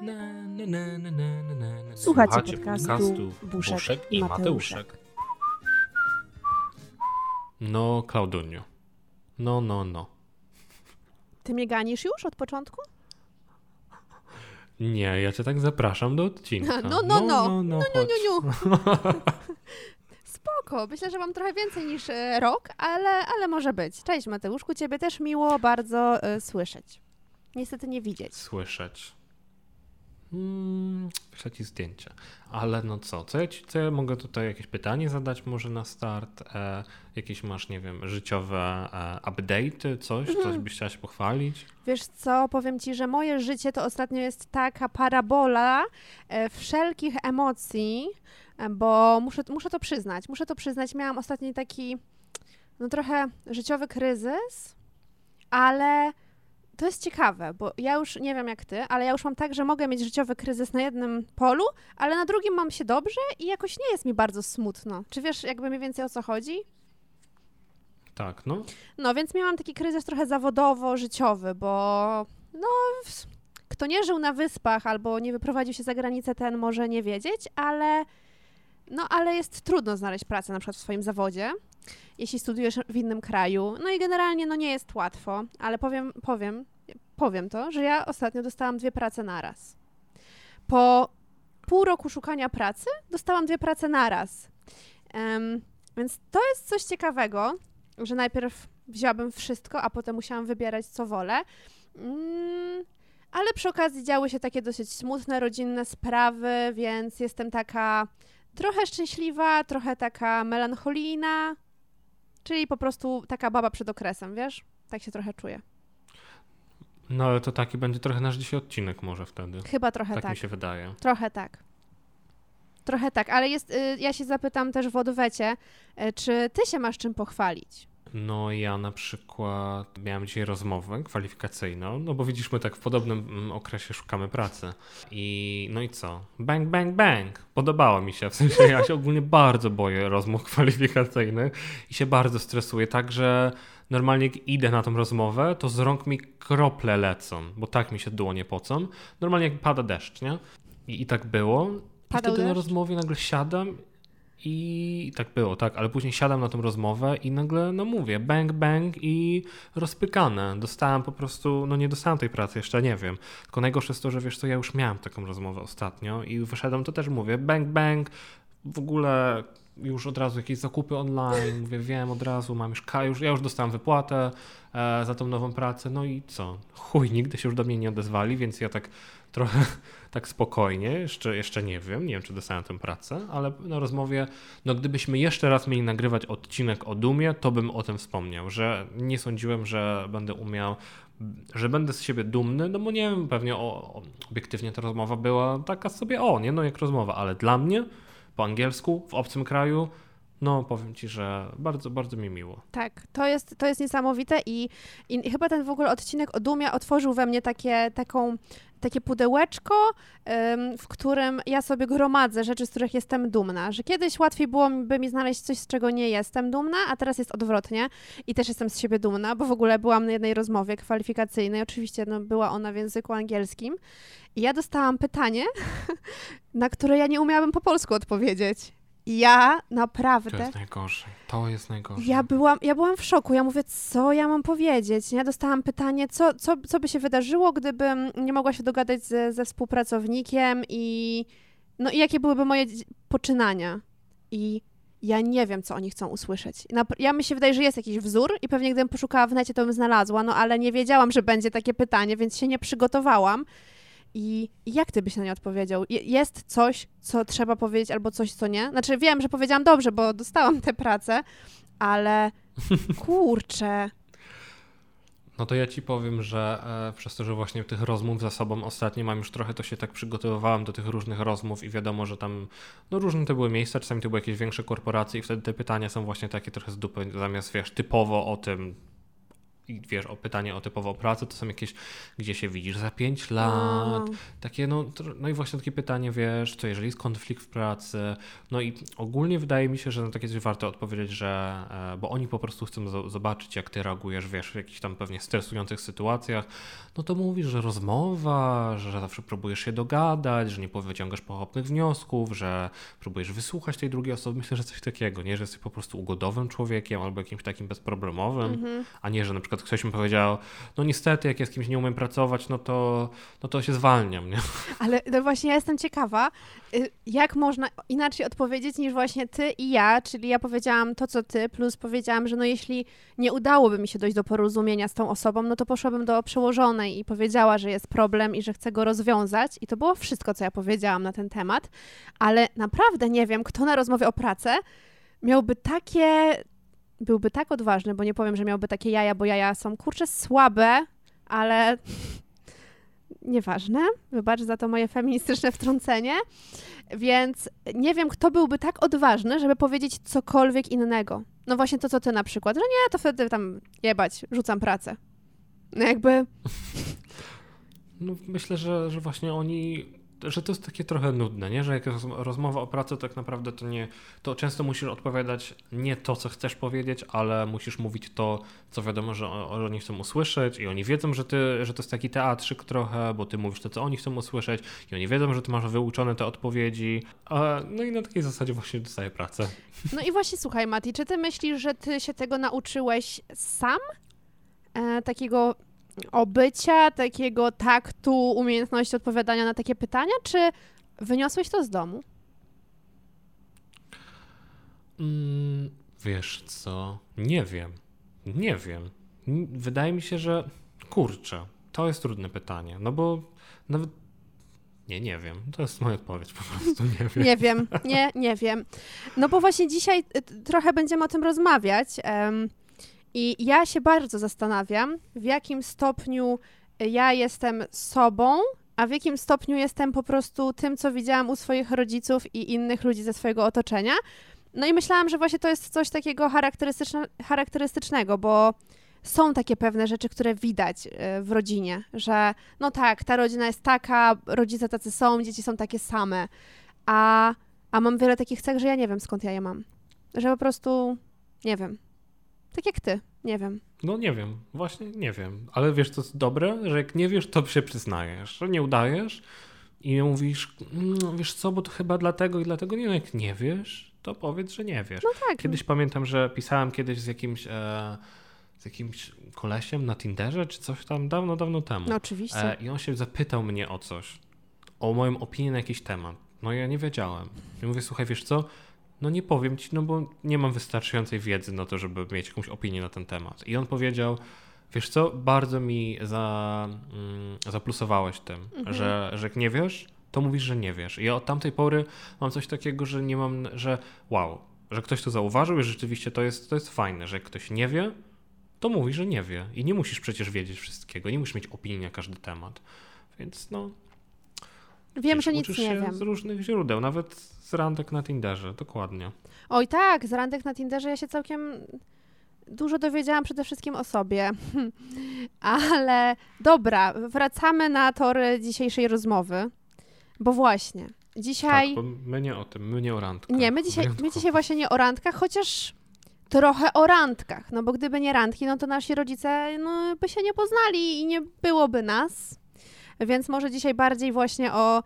Na, na, na, na, na, na, na, na. Słuchacie podcastu podcastu Buszek Buszek i Mateuszek. Mateuszek. No, Klauduniu. No, no, no. Ty mnie ganisz już od początku? Nie, ja cię tak zapraszam do odcinka. No, no, no. no, no, Niu, chodź. niu, niu. Spoko, myślę, że mam trochę więcej niż e, rok, ale, ale może być. Cześć Mateuszku, ciebie też miło bardzo e, słyszeć. Niestety nie widzieć. Słyszeć. Mm, wyślę ci zdjęcie. Ale no co, co ja, ci, co ja mogę tutaj jakieś pytanie zadać może na start? E, jakieś masz, nie wiem, życiowe e, update'y, coś? Mhm. Coś byś chciała się pochwalić? Wiesz co, powiem ci, że moje życie to ostatnio jest taka parabola e, wszelkich emocji, e, bo muszę, muszę to przyznać, muszę to przyznać. Miałam ostatni taki, no trochę życiowy kryzys, ale to jest ciekawe, bo ja już nie wiem jak ty, ale ja już mam tak, że mogę mieć życiowy kryzys na jednym polu, ale na drugim mam się dobrze i jakoś nie jest mi bardzo smutno. Czy wiesz jakby mniej więcej o co chodzi? Tak, no. No, więc miałam taki kryzys trochę zawodowo-życiowy, bo no, kto nie żył na wyspach albo nie wyprowadził się za granicę, ten może nie wiedzieć, ale no, ale jest trudno znaleźć pracę na przykład w swoim zawodzie, jeśli studiujesz w innym kraju. No i generalnie no nie jest łatwo, ale powiem, powiem, powiem to, że ja ostatnio dostałam dwie prace naraz. Po pół roku szukania pracy dostałam dwie prace naraz. Em, więc to jest coś ciekawego, że najpierw wzięłabym wszystko, a potem musiałam wybierać, co wolę. Mm, ale przy okazji działy się takie dosyć smutne, rodzinne sprawy, więc jestem taka trochę szczęśliwa, trochę taka melancholijna, czyli po prostu taka baba przed okresem, wiesz? Tak się trochę czuję. No ale to taki będzie trochę nasz dzisiaj odcinek może wtedy. Chyba trochę Tak, tak. mi się wydaje. Trochę tak. Trochę tak, ale jest, y, ja się zapytam też w odwecie, y, czy ty się masz czym pochwalić? No ja na przykład miałem dzisiaj rozmowę kwalifikacyjną, no bo widzisz, my tak w podobnym mm, okresie szukamy pracy. I no i co? Bang, bang, bang! Podobało mi się, w sensie ja się ogólnie bardzo boję rozmów kwalifikacyjnych i się bardzo stresuję, tak że normalnie jak idę na tą rozmowę, to z rąk mi krople lecą, bo tak mi się dłonie pocą. Normalnie jak pada deszcz, nie? I, i tak było. I Padał wtedy na deszcz? rozmowie nagle siadam i tak było, tak, ale później siadam na tą rozmowę i nagle, no mówię, bang, bang i rozpykane. Dostałem po prostu, no nie dostałem tej pracy, jeszcze nie wiem. Tylko najgorsze jest to, że wiesz co, ja już miałem taką rozmowę ostatnio i wyszedłem, to też mówię, bang, bang, w ogóle już od razu jakieś zakupy online, mówię, wiem od razu, mam już, już ja już dostałem wypłatę e, za tą nową pracę, no i co? Chuj, nigdy się już do mnie nie odezwali, więc ja tak trochę tak spokojnie, jeszcze, jeszcze nie wiem, nie wiem czy dostałem tę pracę, ale na rozmowie, no gdybyśmy jeszcze raz mieli nagrywać odcinek o Dumie, to bym o tym wspomniał, że nie sądziłem, że będę umiał, że będę z siebie dumny, no bo nie wiem, pewnie o, obiektywnie ta rozmowa była taka sobie, o nie, no jak rozmowa, ale dla mnie po angielsku, w obcym kraju, no powiem Ci, że bardzo, bardzo mi miło. Tak, to jest, to jest niesamowite i, i chyba ten w ogóle odcinek o dumie otworzył we mnie takie, taką, takie pudełeczko, w którym ja sobie gromadzę rzeczy, z których jestem dumna. Że kiedyś łatwiej byłoby mi znaleźć coś, z czego nie jestem dumna, a teraz jest odwrotnie i też jestem z siebie dumna, bo w ogóle byłam na jednej rozmowie kwalifikacyjnej, oczywiście no, była ona w języku angielskim i ja dostałam pytanie, na które ja nie umiałabym po polsku odpowiedzieć. Ja naprawdę... To jest najgorsze. To jest najgorsze. Ja byłam, ja byłam w szoku. Ja mówię, co ja mam powiedzieć? Ja dostałam pytanie, co, co, co by się wydarzyło, gdybym nie mogła się dogadać ze, ze współpracownikiem i no i jakie byłyby moje poczynania. I ja nie wiem, co oni chcą usłyszeć. Ja mi się wydaje, że jest jakiś wzór i pewnie gdybym poszukała w necie, to bym znalazła, no ale nie wiedziałam, że będzie takie pytanie, więc się nie przygotowałam. I jak ty byś na nie odpowiedział? Je- Jest coś, co trzeba powiedzieć, albo coś, co nie? Znaczy, wiem, że powiedziałam dobrze, bo dostałam tę pracę, ale kurczę. No to ja ci powiem, że e, przez to, że właśnie tych rozmów za sobą ostatnio mam już trochę, to się tak przygotowywałem do tych różnych rozmów i wiadomo, że tam no różne to były miejsca, czasami to były jakieś większe korporacje i wtedy te pytania są właśnie takie trochę z dupy, zamiast wiesz, typowo o tym, i wiesz, o pytanie o typową pracę, to są jakieś, gdzie się widzisz za 5 lat, takie, no, no i właśnie takie pytanie, wiesz, to jeżeli jest konflikt w pracy, no i ogólnie wydaje mi się, że na takie coś warto odpowiedzieć, że, e, bo oni po prostu chcą zobaczyć, jak ty reagujesz, wiesz, w jakichś tam pewnie stresujących sytuacjach, no to mówisz, że rozmowa, że zawsze próbujesz się dogadać, że nie wyciągasz pochopnych wniosków, że próbujesz wysłuchać tej drugiej osoby, myślę, że coś takiego, nie, że jesteś po prostu ugodowym człowiekiem albo jakimś takim bezproblemowym, -hmm. a nie, że na przykład ktoś mi powiedział, no niestety, jak ja z kimś nie umiem pracować, no to, no to się zwalniam, nie? Ale no właśnie ja jestem ciekawa, y, jak można inaczej odpowiedzieć niż właśnie ty i ja, czyli ja powiedziałam to, co ty, plus powiedziałam, że no jeśli nie udałoby mi się dojść do porozumienia z tą osobą, no to poszłabym do przełożonej i powiedziała, że jest problem i że chcę go rozwiązać i to było wszystko, co ja powiedziałam na ten temat, ale naprawdę nie wiem, kto na rozmowie o pracę miałby takie byłby tak odważny, bo nie powiem, że miałby takie jaja, bo jaja są kurczę słabe, ale nieważne. Wybacz za to moje feministyczne wtrącenie. Więc nie wiem, kto byłby tak odważny, żeby powiedzieć cokolwiek innego. No właśnie to, co ty na przykład, że nie, to wtedy tam jebać, rzucam pracę. No jakby... No myślę, że, że właśnie oni że to jest takie trochę nudne, nie? że jak jest rozmowa o pracy, tak naprawdę to nie, to często musisz odpowiadać nie to, co chcesz powiedzieć, ale musisz mówić to, co wiadomo, że, oni chcą usłyszeć i oni wiedzą, że, ty, że to jest taki teatrzyk trochę, bo ty mówisz to, co oni chcą usłyszeć i oni wiedzą, że ty masz wyuczone te odpowiedzi, no i na takiej zasadzie właśnie dostaję pracę. No i właśnie słuchaj Mati, czy ty myślisz, że ty się tego nauczyłeś sam? E, takiego obycia, takiego taktu, umiejętności odpowiadania na takie pytania, czy wyniosłeś to z domu? Mm, wiesz co? Nie wiem. Nie wiem. Wydaje mi się, że kurczę, to jest trudne pytanie, no bo nawet nie, nie wiem. To jest moja odpowiedź po prostu, nie wiem. Nie wiem, nie, nie wiem. No bo właśnie dzisiaj y, trochę będziemy o tym rozmawiać. Um, i ja się bardzo zastanawiam, w jakim stopniu ja jestem sobą, a w jakim stopniu jestem po prostu tym, co widziałam u swoich rodziców i innych ludzi ze swojego otoczenia. No i myślałam, że właśnie to jest coś takiego charakterystyczne, charakterystycznego, bo są takie pewne rzeczy, które widać e, w rodzinie, że no tak, ta rodzina jest taka, rodzice tacy są, dzieci są takie same, a, a mam wiele takich cech, że ja nie wiem skąd ja je mam. Że po prostu nie wiem. Tak jak ty, nie wiem. No nie wiem, właśnie nie wiem. Ale wiesz, co jest dobre? Że jak nie wiesz, to się przyznajesz, że nie udajesz i mówisz, no, wiesz co, bo to chyba dlatego i dlatego nie, no jak nie wiesz, to powiedz, że nie wiesz. No tak. Kiedyś pamiętam, że pisałem kiedyś z jakimś... E, z jakimś kolesiem na Tinderze, czy coś tam dawno, dawno temu. No oczywiście. E, I on się zapytał mnie o coś, o moją opinię na jakiś temat. No ja nie wiedziałem. I mówię, słuchaj, wiesz co, no nie powiem ci, no bo nie mam wystarczającej wiedzy na to, żeby mieć jakąś opinię na ten temat. I on powiedział, wiesz co, bardzo mi za, mm, zaplusowałeś tym, mhm. że, że jak nie wiesz, to mówisz, że nie wiesz. I od tamtej pory mam coś takiego, że nie mam, że wow, że ktoś to zauważył i rzeczywiście to jest, to jest fajne, że jak ktoś nie wie, to mówi, że nie wie. I nie musisz przecież wiedzieć wszystkiego, nie musisz mieć opinii na każdy temat. Więc no, Wiem, że nic nie się wiem. z różnych źródeł, nawet z randek na Tinderze, dokładnie. Oj tak, z randek na Tinderze ja się całkiem dużo dowiedziałam przede wszystkim o sobie. Ale dobra, wracamy na tory dzisiejszej rozmowy, bo właśnie, dzisiaj... Tak, my nie o tym, my nie o randkach. Nie, my dzisiaj, my dzisiaj właśnie nie o randkach, chociaż trochę o randkach, no bo gdyby nie randki, no to nasi rodzice no, by się nie poznali i nie byłoby nas. Więc może dzisiaj bardziej właśnie o.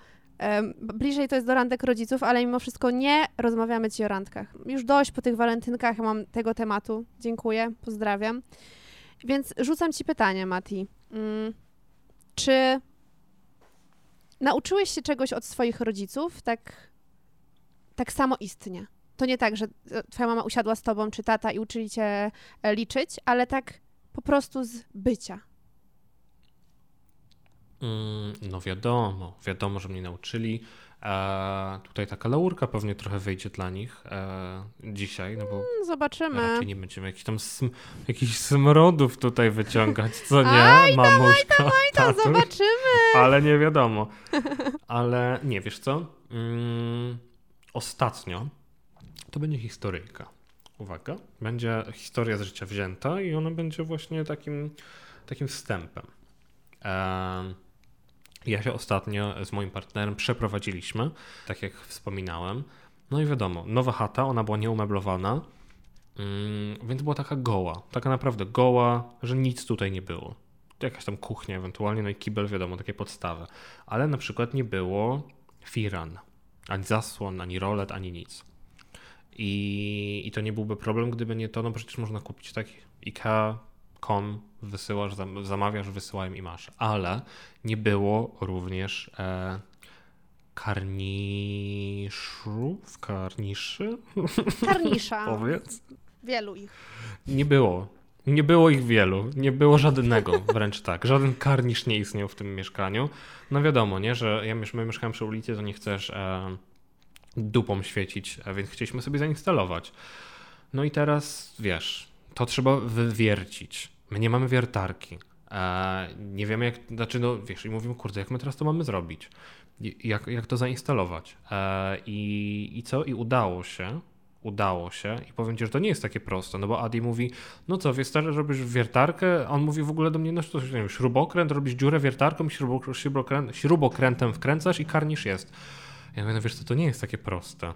bliżej to jest do randek rodziców, ale mimo wszystko nie rozmawiamy ci o randkach. Już dość po tych walentynkach mam tego tematu. Dziękuję, pozdrawiam. Więc rzucam ci pytanie, Mati. Mm, czy nauczyłeś się czegoś od swoich rodziców tak, tak samo istnie? To nie tak, że e, twoja mama usiadła z tobą, czy tata i uczyli cię e, liczyć, ale tak po prostu z bycia, no wiadomo, wiadomo, że mnie nauczyli. E, tutaj taka laurka pewnie trochę wyjdzie dla nich e, dzisiaj, no bo mm, zobaczymy. Raczej nie będziemy jakichś tam sm jakichś smrodów tutaj wyciągać, co nie, aj mamuśka. Tam, aj tam, tam, zobaczymy. Ale nie wiadomo. Ale nie, wiesz co? Mm, ostatnio to będzie historyjka. uwaga, będzie historia z życia wzięta i ona będzie właśnie takim, takim wstępem. E, ja się ostatnio z moim partnerem przeprowadziliśmy, tak jak wspominałem. No i wiadomo, nowa chata, ona była nieumeblowana, mm, więc była taka goła, taka naprawdę goła, że nic tutaj nie było. Jakaś tam kuchnia ewentualnie, no i kibel, wiadomo, takie podstawy. Ale na przykład nie było firan, ani zasłon, ani rolet, ani nic. I, I to nie byłby problem, gdyby nie to, no przecież można kupić tak IKEA.com, wysyłasz, zamawiasz, wysyłają i masz. Ale nie było również e, karniszów, karniszy? Karnisza. Powiedz. Wielu ich. Nie było. Nie było ich wielu, nie było żadnego, wręcz tak. Żaden karnisz nie istniał w tym mieszkaniu. No wiadomo, nie, że ja mieszkałem przy ulicy, to nie chcesz e, dupą świecić, a więc chcieliśmy sobie zainstalować. No i teraz, wiesz, to trzeba wywiercić. My nie mamy wiertarki. Nie wiemy jak, znaczy no wiesz, i mówimy, kurde, jak my teraz to mamy zrobić? Jak, jak to zainstalować? E, i, I co? I udało się udało się i powiem ci, że to nie jest takie proste, no bo Adi mówi, no co, wiesz, robisz wiertarkę, on mówi w ogóle do mnie, no to nie wiem, śrubokręt, robisz dziurę wiertarką, śrubokręt, śrubokrętem wkręcasz i karnisz jest. Ja mówię, no wiesz to nie jest takie proste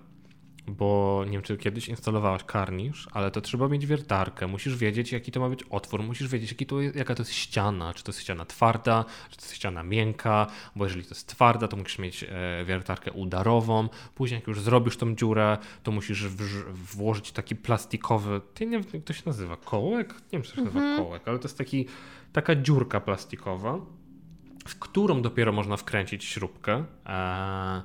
bo nie wiem, czy kiedyś instalowałeś karnisz, ale to trzeba mieć wiertarkę, musisz wiedzieć, jaki to ma być otwór, musisz wiedzieć, jaki to jest, jaka to jest ściana, czy to jest ściana twarda, czy to jest ściana miękka, bo jeżeli to jest twarda, to musisz mieć e, wiertarkę udarową, później jak już zrobisz tą dziurę, to musisz włożyć taki plastikowy, nie wiem, jak to się nazywa, kołek? Nie wiem, czy to się nazywa mhm. kołek, ale to jest taki, taka dziurka plastikowa, w którą dopiero można wkręcić śrubkę, e,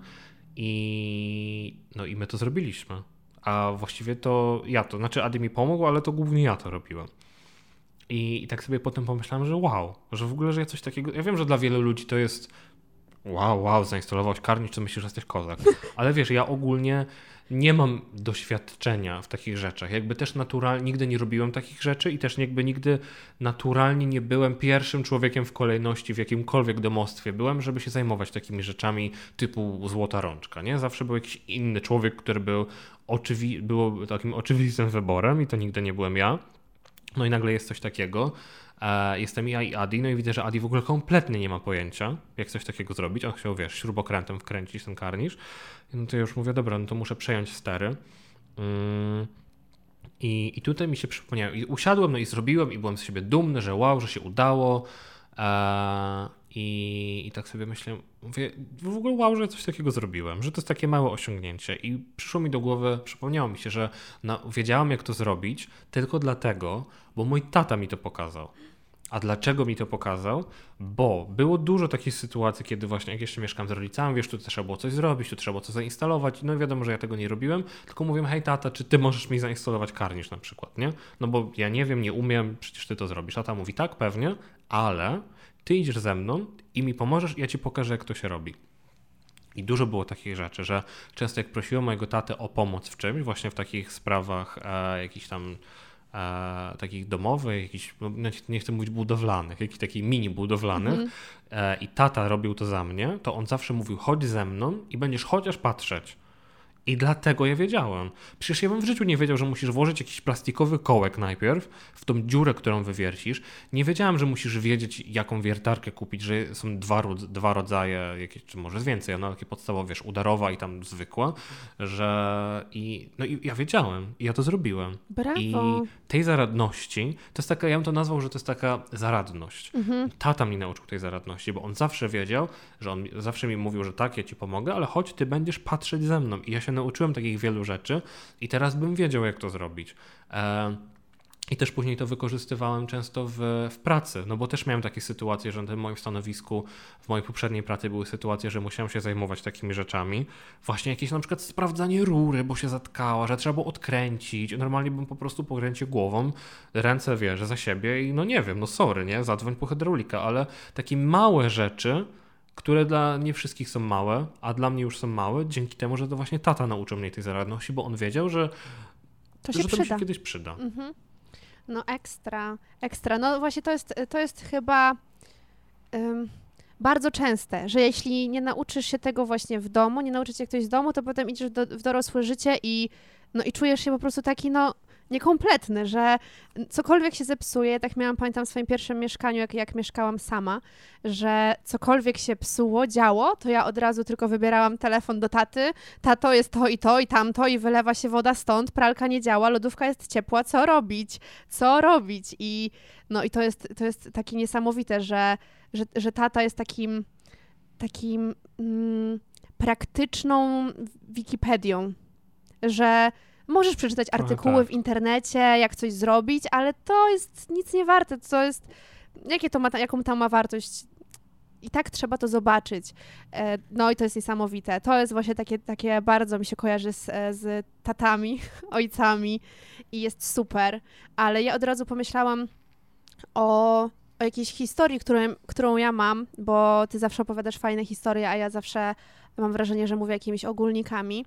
i, no i my to zrobiliśmy. A właściwie to ja to, znaczy Ady mi pomógł, ale to głównie ja to robiłem. I, I tak sobie potem pomyślałem, że wow, że w ogóle, że ja coś takiego. Ja wiem, że dla wielu ludzi to jest wow, wow, zainstalowałeś karnicz, to myślisz, że jesteś kozak. Ale wiesz, ja ogólnie nie mam doświadczenia w takich rzeczach. Jakby też naturalnie, nigdy nie robiłem takich rzeczy i też jakby nigdy naturalnie nie byłem pierwszym człowiekiem w kolejności w jakimkolwiek domostwie byłem, żeby się zajmować takimi rzeczami typu złota rączka, nie? Zawsze był jakiś inny człowiek, który był, oczywi- był takim oczywistym wyborem i to nigdy nie byłem ja. No i nagle jest coś takiego. Jestem ja i Adi, no i widzę, że Adi w ogóle kompletnie nie ma pojęcia, jak coś takiego zrobić. On chciał, wiesz, śrubokrętem wkręcić ten karnisz. No to ja już mówię, dobra, no to muszę przejąć stery. Mm. I, I tutaj mi się przypomniało, i usiadłem, no i zrobiłem, i byłem z siebie dumny, że wow, że się udało. E, i, I tak sobie myślę, mówię, w ogóle wow, że coś takiego zrobiłem, że to jest takie małe osiągnięcie. I przyszło mi do głowy, przypomniało mi się, że na, wiedziałem, jak to zrobić, tylko dlatego, bo mój tata mi to pokazał. A dlaczego mi to pokazał? Bo było dużo takich sytuacji, kiedy właśnie jak jeszcze mieszkam z rodzicami, wiesz, tu trzeba było coś zrobić, tu trzeba było coś zainstalować. No i wiadomo, że ja tego nie robiłem, tylko mówię, hej tata, czy ty możesz mi zainstalować karnisz na przykład, nie? No bo ja nie wiem, nie umiem, przecież ty to zrobisz. Tata mówi, tak, pewnie, ale ty idziesz ze mną i mi pomożesz ja ci pokażę, jak to się robi. I dużo było takich rzeczy, że często jak prosiłem mojego tatę o pomoc w czymś, właśnie w takich sprawach e, jakichś tam e, takich domowych, jakichś, no, nie chcę mówić budowlanych, jakichś takich mini budowlanych mm -hmm. e, i tata robił to za mnie, to on zawsze mówił chodź ze mną i będziesz chociaż patrzeć. I dlatego ja wiedziałem. Przecież ja bym w życiu nie wiedział, że musisz włożyć jakiś plastikowy kołek najpierw w tą dziurę, którą wywiercisz. Nie wiedziałem, że musisz wiedzieć, jaką wiertarkę kupić, że są dwa, dwa rodzaje, jakieś, czy może więcej, no takie podstawowe, wiesz, udarowa i tam zwykła, że i, no i ja wiedziałem i ja to zrobiłem. Brawo. I tej zaradności, to jest taka, ja bym to nazwał, że to jest taka zaradność. Mhm. Tata mi nauczył tej zaradności, bo on zawsze wiedział, że on zawsze mi mówił, że tak, ja ci pomogę, ale chodź, ty będziesz patrzeć ze mną. I ja się nauczyłem takich wielu rzeczy i teraz bym wiedział, jak to zrobić. E, i też później to wykorzystywałem często w, w, pracy, no bo też miałem takie sytuacje, że na moim stanowisku, w mojej poprzedniej pracy były sytuacje, że musiałem się zajmować takimi rzeczami. Właśnie jakieś na przykład sprawdzanie rury, bo się zatkała, że trzeba było odkręcić. Normalnie bym po prostu pokręcił głową, ręce wiesz, za siebie i no nie wiem, no sorry, nie, zadzwoń po hydraulika, ale takie małe rzeczy, które dla nie wszystkich są małe, a dla mnie już są małe, dzięki temu, że to właśnie tata nauczył mnie tej zaradności, bo on wiedział, że to się, że to się kiedyś przyda. Mhm. No ekstra, ekstra. No właśnie to jest, to jest chyba bardzo częste, że jeśli nie nauczysz się tego właśnie w domu, nie nauczysz się ktoś z domu, to potem idziesz do, w dorosłe życie i, no, i czujesz się po prostu taki, no niekompletny, że cokolwiek się zepsuje, tak miałam, pamiętam w swoim pierwszym mieszkaniu, jak, jak mieszkałam sama, że cokolwiek się psuło, działo, to ja od razu tylko wybierałam telefon do taty, tato jest to i to i tamto i wylewa się woda stąd, pralka nie działa, lodówka jest ciepła, co robić? Co robić? I no i to jest, to jest takie niesamowite, że, że, że tata jest takim takim mm, praktyczną Wikipedią, że możesz przeczytać artykuły tak. w internecie, jak coś zrobić, ale to jest nic nie warte. To jest, jakie to ma, jaką to ma wartość? I tak trzeba to zobaczyć. E, no i to jest niesamowite. To jest właśnie takie, takie bardzo mi się kojarzy z, e, z tatami, ojcami i jest super. Ale ja od razu pomyślałam o, o jakiejś historii, którą, którą ja mam, bo ty zawsze opowiadasz fajne historie, a ja zawsze mam wrażenie, że mówię jakimiś ogólnikami.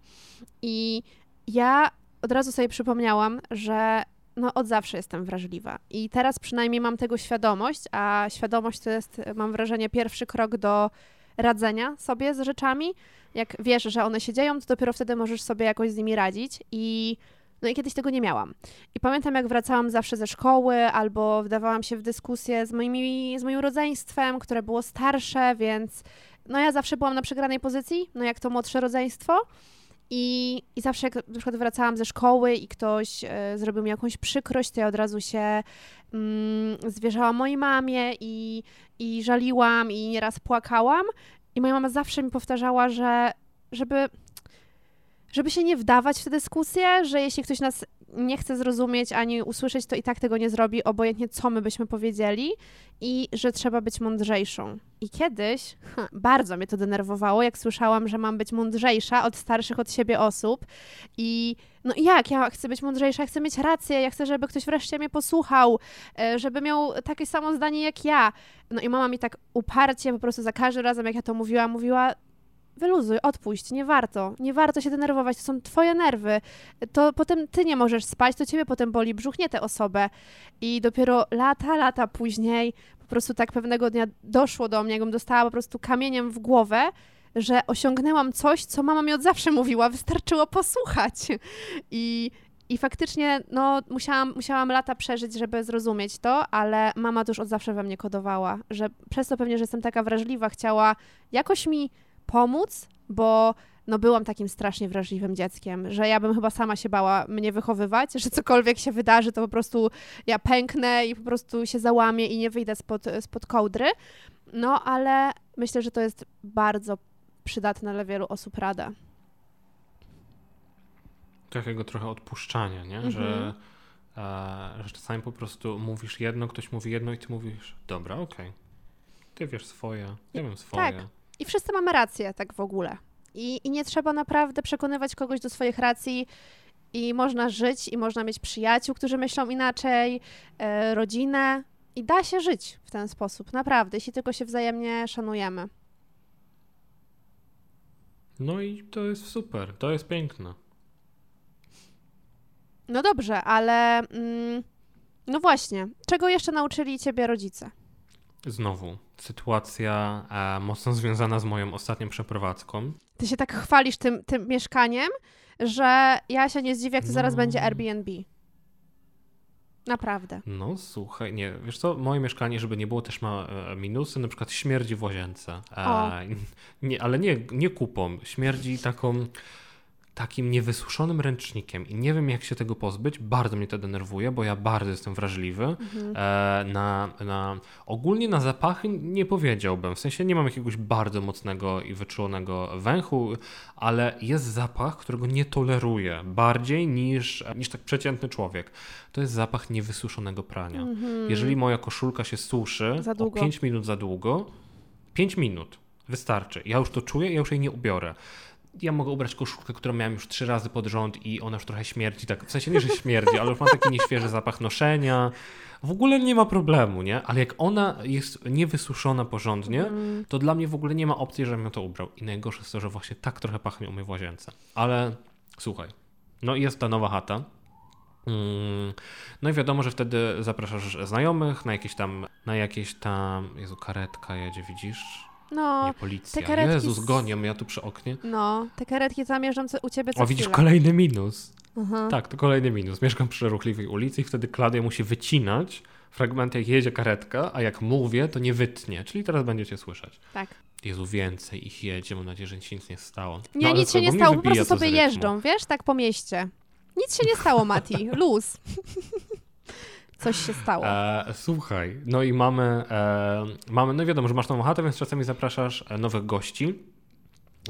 I ja od razu sobie przypomniałam, że no od zawsze jestem wrażliwa. I teraz przynajmniej mam tego świadomość, a świadomość to jest, mam wrażenie, pierwszy krok do radzenia sobie z rzeczami. Jak wiesz, że one się dzieją, to dopiero wtedy możesz sobie jakoś z nimi radzić. I no i kiedyś tego nie miałam. I pamiętam, jak wracałam zawsze ze szkoły, albo wdawałam się w dyskusję z, moimi, z moim rodzeństwem, które było starsze, więc no ja zawsze byłam na przegranej pozycji, no jak to młodsze rodzeństwo. I, I zawsze jak na przykład wracałam ze szkoły i ktoś e, zrobił mi jakąś przykrość, to ja od razu się mm, zwierzałam mojej mamie i, i żaliłam i nieraz płakałam. I moja mama zawsze mi powtarzała, że żeby żeby się nie wdawać w tę dyskusję, że jeśli ktoś nas nie chce zrozumieć ani usłyszeć, to i tak tego nie zrobi, obojętnie co my byśmy powiedzieli, i że trzeba być mądrzejszą. I kiedyś ha, bardzo mnie to denerwowało, jak słyszałam, że mam być mądrzejsza od starszych od siebie osób. I no jak? Ja chcę być mądrzejsza, chcę mieć rację, ja chcę, żeby ktoś wreszcie mnie posłuchał, e, żeby miał takie samo zdanie jak ja. No i mama mi tak uparcie po prostu za każdym razem, jak ja to mówiła, mówiła, wyluzuj, odpuść, nie warto, nie warto się denerwować, to są twoje nerwy, to potem ty nie możesz spać, to ciebie potem boli brzuch, nie tę osobę. I dopiero lata, lata później po prostu tak pewnego dnia doszło do mnie, jakbym dostała po prostu kamieniem w głowę, że osiągnęłam coś, co mama mi od zawsze mówiła, wystarczyło posłuchać. I, i faktycznie, no, musiałam, musiałam lata przeżyć, żeby zrozumieć to, ale mama to już od zawsze we mnie kodowała, że przez to pewnie, że jestem taka wrażliwa, chciała jakoś mi pomóc, bo no byłam takim strasznie wrażliwym dzieckiem, że ja bym chyba sama się bała mnie wychowywać, że cokolwiek się wydarzy, to po prostu ja pęknę i po prostu się załamię i nie wyjdę spod, spod kołdry. No, ale myślę, że to jest bardzo przydatne dla wielu osób rada. Takiego trochę odpuszczania, nie? Mhm. Że, e, że czasami po prostu mówisz jedno, ktoś mówi jedno i ty mówisz, dobra, okej. Okay. Ty wiesz swoje, ja wiem swoje. Tak. I wszyscy mamy rację, tak w ogóle. I, I nie trzeba naprawdę przekonywać kogoś do swoich racji. I można żyć, i można mieć przyjaciół, którzy myślą inaczej, e, rodzinę. I da się żyć w ten sposób, naprawdę, jeśli tylko się wzajemnie szanujemy. No i to jest super, to jest piękne. No dobrze, ale mm, no właśnie, czego jeszcze nauczyli ciebie rodzice? Znowu, sytuacja e, mocno związana z moją ostatnią przeprowadzką. Ty się tak chwalisz tym, tym mieszkaniem, że ja się nie zdziwię, jak to no. zaraz będzie Airbnb. Naprawdę. No słuchaj, nie, wiesz co, moje mieszkanie, żeby nie było, też ma e, minusy, na przykład śmierdzi w łazience. E, nie, ale nie, nie kupą, śmierdzi taką takim niewysuszonym ręcznikiem i nie wiem jak się tego pozbyć. Bardzo mnie to denerwuje, bo ja bardzo jestem wrażliwy mhm. e, na, na ogólnie na zapachy nie powiedziałbym. W sensie nie mam jakiegoś bardzo mocnego i wyczulonego węchu, ale jest zapach, którego nie toleruję bardziej niż, niż tak przeciętny człowiek. To jest zapach niewysuszonego prania. Mhm. Jeżeli moja koszulka się suszy o 5 minut za długo, 5 minut wystarczy. Ja już to czuję, ja już jej nie ubiorę ja mogę ubrać koszulkę, którą miałem już trzy razy pod rząd i ona już trochę śmierdzi, tak, w sensie nie, że śmierdzi, ale już ma taki nieświeży zapach noszenia. W ogóle nie ma problemu, nie? Ale jak ona jest niewysuszona porządnie, mm. to dla mnie w ogóle nie ma opcji, żebym ją to ubrał. I najgorsze jest to, że właśnie tak trochę pachnie u mnie w łazience. Ale słuchaj, no i jest ta nowa chata. Mm. No i wiadomo, że wtedy zapraszasz znajomych na jakieś tam, na jakieś tam, Jezu, karetka jedzie, widzisz? No, nie policja. Te karetki Jezus, gonią ja tu przy oknie. No, te karetki zamierzam u ciebie co O, widzisz, kolejny minus. Aha. Tak, to kolejny minus. Mieszkam przy ruchliwej ulicy i wtedy Klaudia musi wycinać fragmenty, jak jedzie karetka, a jak mówię, to nie wytnie. Czyli teraz będziecie słyszeć. Tak. Jezu, więcej ich jedzie, mam nadzieję, że nic się nic nie stało. Nie, No, nic się nie stało, po prostu sobie jeżdżą, wiesz, tak po mieście. Nic się nie stało, Mati. Luz. Coś się stało. E, słuchaj, no i mamy, e, mamy, no wiadomo, że masz nową chatę, więc czasami zapraszasz e, nowych gości.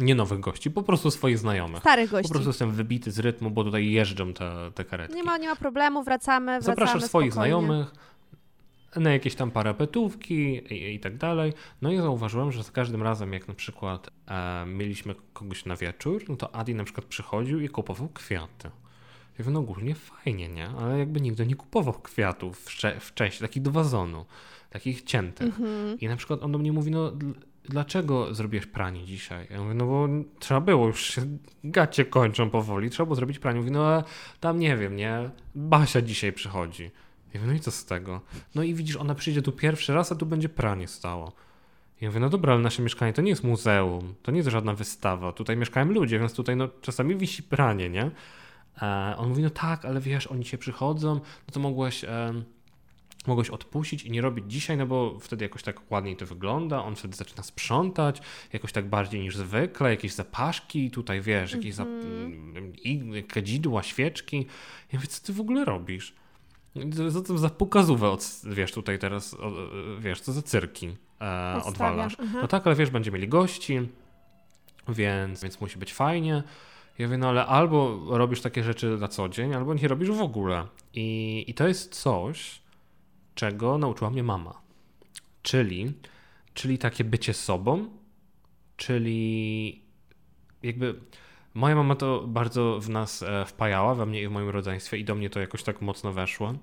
Nie nowych gości, po prostu swoich znajomych. Starych Po gości. prostu jestem wybity z rytmu, bo tutaj jeżdżą te, te karetki. Nie ma, nie ma problemu, wracamy, Zapraszasz wracamy swoich spokojnie. znajomych na jakieś tam parapetówki i, i tak dalej. No i zauważyłem, że za każdym razem, jak na przykład e, mieliśmy kogoś na wieczór, no to Adi na przykład przychodził i kupował kwiaty. Ja mówię, no ogólnie fajnie, nie? Ale jakby nigdy nie kupował kwiatów wcze- wcześniej, takich do wazonu, takich ciętych. Mhm. I na przykład on do mnie mówi, no dl- dlaczego zrobiłeś pranie dzisiaj? Ja mówię, no bo trzeba było, już się gacie kończą powoli, trzeba było zrobić pranie. Mówi, no ale tam nie wiem, nie? Basia dzisiaj przychodzi. Ja mówię, no i co z tego? No i widzisz, ona przyjdzie tu pierwszy raz, a tu będzie pranie stało. Ja mówię, no dobra, ale nasze mieszkanie to nie jest muzeum, to nie jest żadna wystawa, tutaj mieszkają ludzie, więc tutaj no czasami wisi pranie, nie? E, on mówi, no tak, ale wiesz, oni się przychodzą, no to mogłeś... em, mogłeś odpuścić i nie robić dzisiaj, no bo wtedy jakoś tak ładniej to wygląda, on wtedy zaczyna sprzątać, jakoś tak bardziej niż zwykle, jakieś zapaszki, tutaj wiesz, jakieś. Mhm. i kadzidła, świeczki. Ja mówię, co ty w ogóle robisz? Za pokazówę, od, wiesz, tutaj teraz, o, wiesz, co za cyrki e, odwalasz. No tak, ale wiesz, będzie mieli gości, więc, więc musi być fajnie. Ja mówię, no ale albo robisz takie rzeczy na co dzień, albo nie robisz w ogóle. I, i to jest coś, czego nauczyła mnie mama. Czyli, czyli takie bycie sobą, czyli jakby moja mama to bardzo w nas e, wpajała, we mnie i w moim rodzeństwie i do mnie to jakoś tak mocno weszło,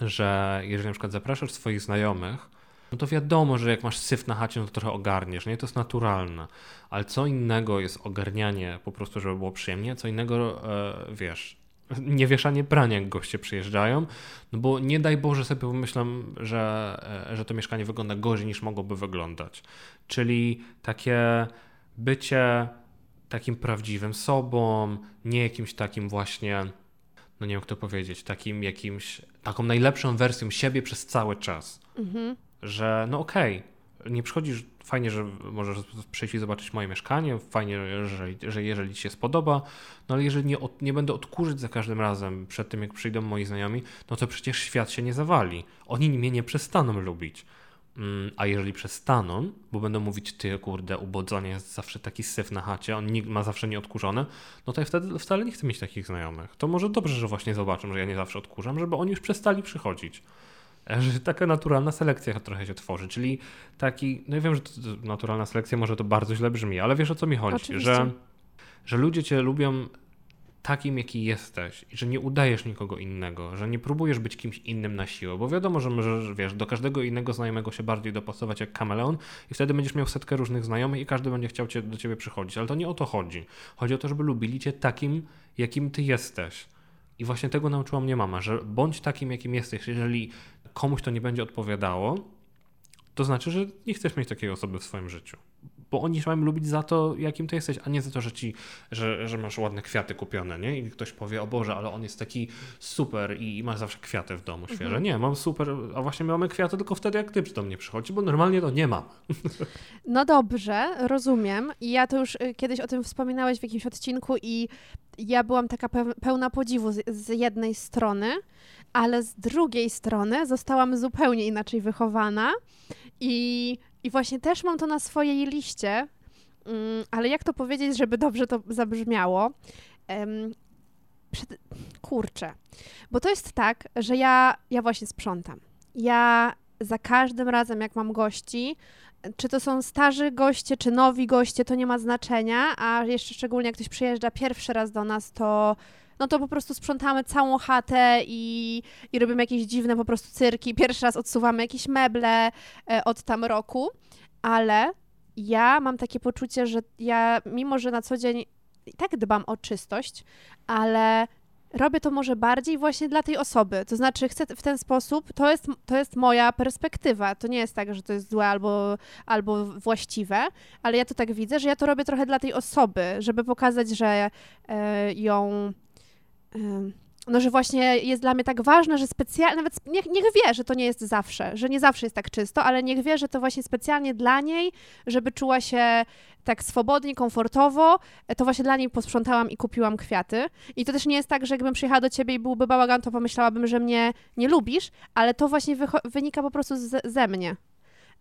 że jeżeli na przykład zapraszasz swoich znajomych, no to wiadomo, że jak masz syf na chacie, no to trochę ogarniesz, nie? To jest naturalne. Ale co innego jest ogarnianie po prostu, żeby było przyjemnie, co innego, e, wiesz, nie wieszanie prania, jak goście przyjeżdżają, no bo nie daj Boże sobie pomyślam, że, e, że to mieszkanie wygląda gorzej niż mogłoby wyglądać. Czyli takie bycie takim prawdziwym sobą, nie jakimś takim właśnie, no nie wiem jak to powiedzieć, takim jakimś, taką najlepszą wersją siebie przez cały czas Mhm. Że no okej, nie przychodzisz, fajnie, że możesz przyjść i zobaczyć moje mieszkanie, fajnie, że, że jeżeli ci się spodoba, no ale jeżeli nie, od, nie będę odkurzyć za każdym razem przed tym, jak przyjdą moi znajomi, no to przecież świat się nie zawali. Oni mnie nie przestaną lubić. Mm, A jeżeli przestaną, bo będą mówić, ty kurde, ubodzenie jest zawsze taki syf na chacie, on ma zawsze nieodkurzone, no to ja wtedy wcale nie chcę mieć takich znajomych. To może dobrze, że właśnie zobaczą, że ja nie zawsze odkurzam, żeby oni już przestali przychodzić. Że taka naturalna selekcja trochę się tworzy, czyli taki, no ja wiem, że naturalna selekcja może to bardzo źle brzmi, ale wiesz o co mi chodzi, Oczywiście. że, że ludzie cię lubią takim, jaki jesteś i że nie udajesz nikogo innego, że nie próbujesz być kimś innym na siłę, bo wiadomo, że możesz, wiesz, do każdego innego znajomego się bardziej dopasować jak kameleon i wtedy będziesz miał setkę różnych znajomych i każdy będzie chciał cię, do ciebie przychodzić, ale to nie o to chodzi. Chodzi o to, żeby lubili cię takim, jakim ty jesteś. I właśnie tego nauczyła mnie mama, że bądź takim, jakim jesteś. Jeżeli komuś to nie będzie odpowiadało, to znaczy, że nie chcesz mieć takiej osoby w swoim życiu. Bo oni się mają lubić za to, jakim ty jesteś, a nie za to, że ci, że, że masz ładne kwiaty kupione, nie? I ktoś powie, o Boże, ale on jest taki super i, i ma zawsze kwiaty w domu świeże. Mhm. Nie, mam super, a właśnie my mamy kwiaty tylko wtedy, jak ty do mnie przychodzi, bo normalnie to nie mam. No dobrze, rozumiem. I ja to już y, kiedyś o tym wspominałeś w jakimś odcinku i ja byłam taka peł- pełna podziwu z, z jednej strony, ale z drugiej strony zostałam zupełnie inaczej wychowana i, i właśnie też mam to na swojej liście, mm, ale jak to powiedzieć, żeby dobrze to zabrzmiało? Em, przed... Kurczę, bo to jest tak, że ja, ja właśnie sprzątam. Ja za każdym razem, jak mam gości, czy to są starzy goście, czy nowi goście, to nie ma znaczenia, a jeszcze szczególnie jak ktoś przyjeżdża pierwszy raz do nas, to no to po prostu sprzątamy całą chatę i, i robimy jakieś dziwne po prostu cyrki. Pierwszy raz odsuwamy jakieś meble e, od tam roku, ale ja mam takie poczucie, że ja, mimo że na co dzień i tak dbam o czystość, ale robię to może bardziej właśnie dla tej osoby. To znaczy, chcę w ten sposób, to jest, to jest moja perspektywa. To nie jest tak, że to jest złe albo, albo właściwe, ale ja to tak widzę, że ja to robię trochę dla tej osoby, żeby pokazać, że e, ją no, że właśnie jest dla mnie tak ważne, że specjalnie, nawet niech, niech wie, że to nie jest zawsze, że nie zawsze jest tak czysto, ale niech wie, że to właśnie specjalnie dla niej, żeby czuła się tak swobodnie, komfortowo, to właśnie dla niej posprzątałam i kupiłam kwiaty. I to też nie jest tak, że jakbym przyjechała do ciebie i byłby bałagan, to pomyślałabym, że mnie nie lubisz, ale to właśnie wynika po prostu z, ze mnie.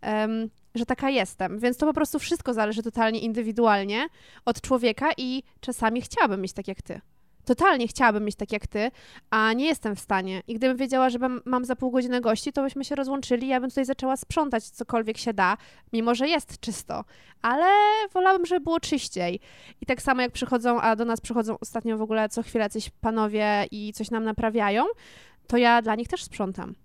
Um, że taka jestem. Więc to po prostu wszystko zależy totalnie indywidualnie od człowieka i czasami chciałabym mieć tak jak ty totalnie chciałabym mieć tak jak ty, a nie jestem w stanie. I gdybym wiedziała, że mam za pół godziny gości, to byśmy się rozłączyli, ja bym tutaj zaczęła sprzątać cokolwiek się da, mimo że jest czysto. Ale wolałabym, żeby było czyściej. I tak samo jak przychodzą, a do nas przychodzą ostatnio w ogóle co chwilę coś panowie i coś nam naprawiają, to ja dla nich też sprzątam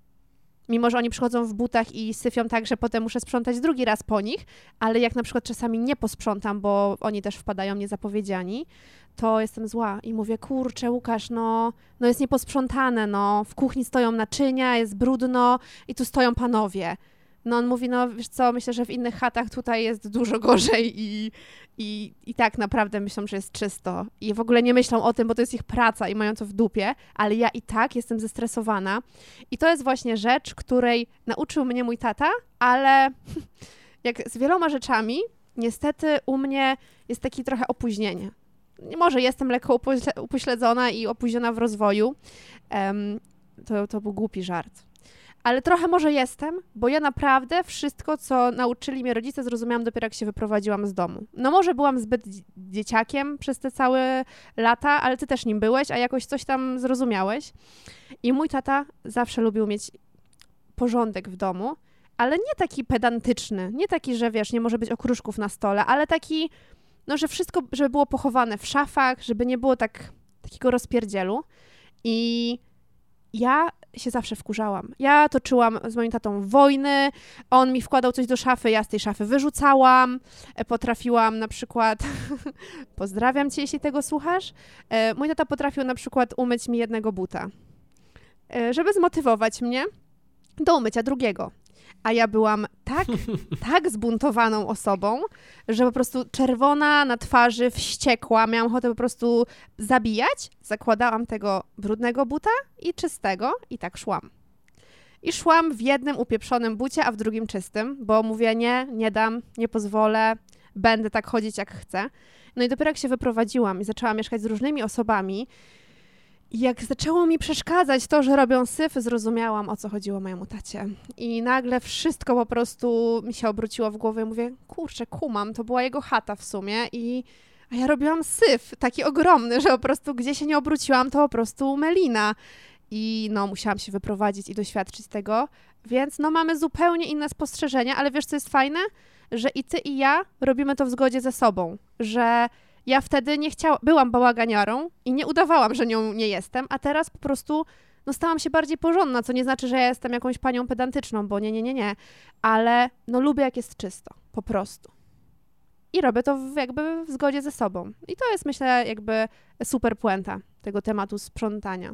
mimo że oni przychodzą w butach i syfią tak, że potem muszę sprzątać drugi raz po nich, ale jak na przykład czasami nie posprzątam, bo oni też wpadają niezapowiedziani, to jestem zła i mówię, kurczę, Łukasz, no, no jest nieposprzątane, no, w kuchni stoją naczynia, jest brudno i tu stoją panowie. No on mówi, no wiesz co, myślę, że w innych chatach tutaj jest dużo gorzej i, i, i tak naprawdę myślą, że jest czysto. I w ogóle nie myślą o tym, bo to jest ich praca i mają to w dupie, ale ja i tak jestem zestresowana. I to jest właśnie rzecz, której nauczył mnie mój tata, ale jak z wieloma rzeczami, niestety u mnie jest takie trochę opóźnienie. Może jestem lekko upośledzona i opóźniona w rozwoju. Um, to, to był głupi żart ale trochę może jestem, bo ja naprawdę wszystko, co nauczyli mnie rodzice, zrozumiałam dopiero jak się wyprowadziłam z domu. No może byłam zbyt dzieciakiem przez te całe lata, ale ty też nim byłeś, a jakoś coś tam zrozumiałeś. I mój tata zawsze lubił mieć porządek w domu, ale nie taki pedantyczny, nie taki, że wiesz, nie może być okruszków na stole, ale taki, no, że wszystko, żeby było pochowane w szafach, żeby nie było tak, takiego rozpierdzielu. I ja się zawsze wkurzałam. Ja toczyłam z moim tatą wojny, on mi wkładał coś do szafy, ja z tej szafy wyrzucałam, e, potrafiłam na przykład, pozdrawiam cię, jeśli tego słuchasz, e, mój tata potrafił na przykład umyć mi jednego buta, e, żeby zmotywować mnie do umycia drugiego a ja byłam tak, tak zbuntowaną osobą, że po prostu czerwona na twarzy, wściekła, miałam ochotę po prostu zabijać. Zakładałam tego brudnego buta i czystego i tak szłam. I szłam w jednym upieprzonym bucie, a w drugim czystym, bo mówię nie, nie dam, nie pozwolę, będę tak chodzić jak chcę. No i dopiero jak się wyprowadziłam i zaczęłam mieszkać z różnymi osobami, jak zaczęło mi przeszkadzać to, że robią syf, zrozumiałam, o co chodziło mojemu tacie. I nagle wszystko po prostu mi się obróciło w głowie. Mówię, kurczę, kumam, to była jego chata w sumie i... A ja robiłam syf, taki ogromny, że po prostu gdzie się nie obróciłam, to po prostu melina. I no, musiałam się wyprowadzić i doświadczyć tego. Więc no, mamy zupełnie inne spostrzeżenia, ale wiesz, co jest fajne? Że i ty, i ja robimy to w zgodzie ze sobą. Że ja wtedy nie chciałam, byłam bałaganiarą i nie udawałam, że nią nie jestem, a teraz po prostu no stałam się bardziej porządna, co nie znaczy, że ja jestem jakąś panią pedantyczną, bo nie, nie, nie, nie, ale no lubię jak jest czysto, po prostu. I robię to w, jakby w zgodzie ze sobą. I to jest, myślę, jakby super puenta tego tematu sprzątania.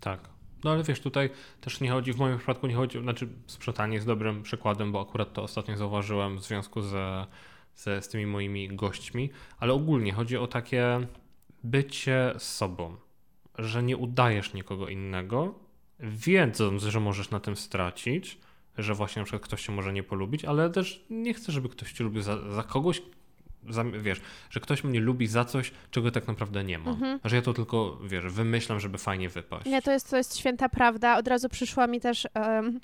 Tak. No ale wiesz, tutaj też nie chodzi, w moim przypadku nie chodzi, znaczy sprzątanie jest dobrym przykładem, bo akurat to ostatnio zauważyłem w związku ze ze, z tymi moimi gośćmi, ale ogólnie chodzi o takie bycie sobą, że nie udajesz nikogo innego, wiedząc, że możesz na tym stracić, że właśnie na przykład ktoś cię może nie polubić, ale też nie chcę, żeby ktoś cię lubił za, za kogoś, za, wiesz, że ktoś mnie lubi za coś, czego tak naprawdę nie ma. Mhm. Że ja to tylko, wiesz, wymyślam, żeby fajnie wypaść. Nie, to jest, to jest święta prawda. Od razu przyszła mi też um,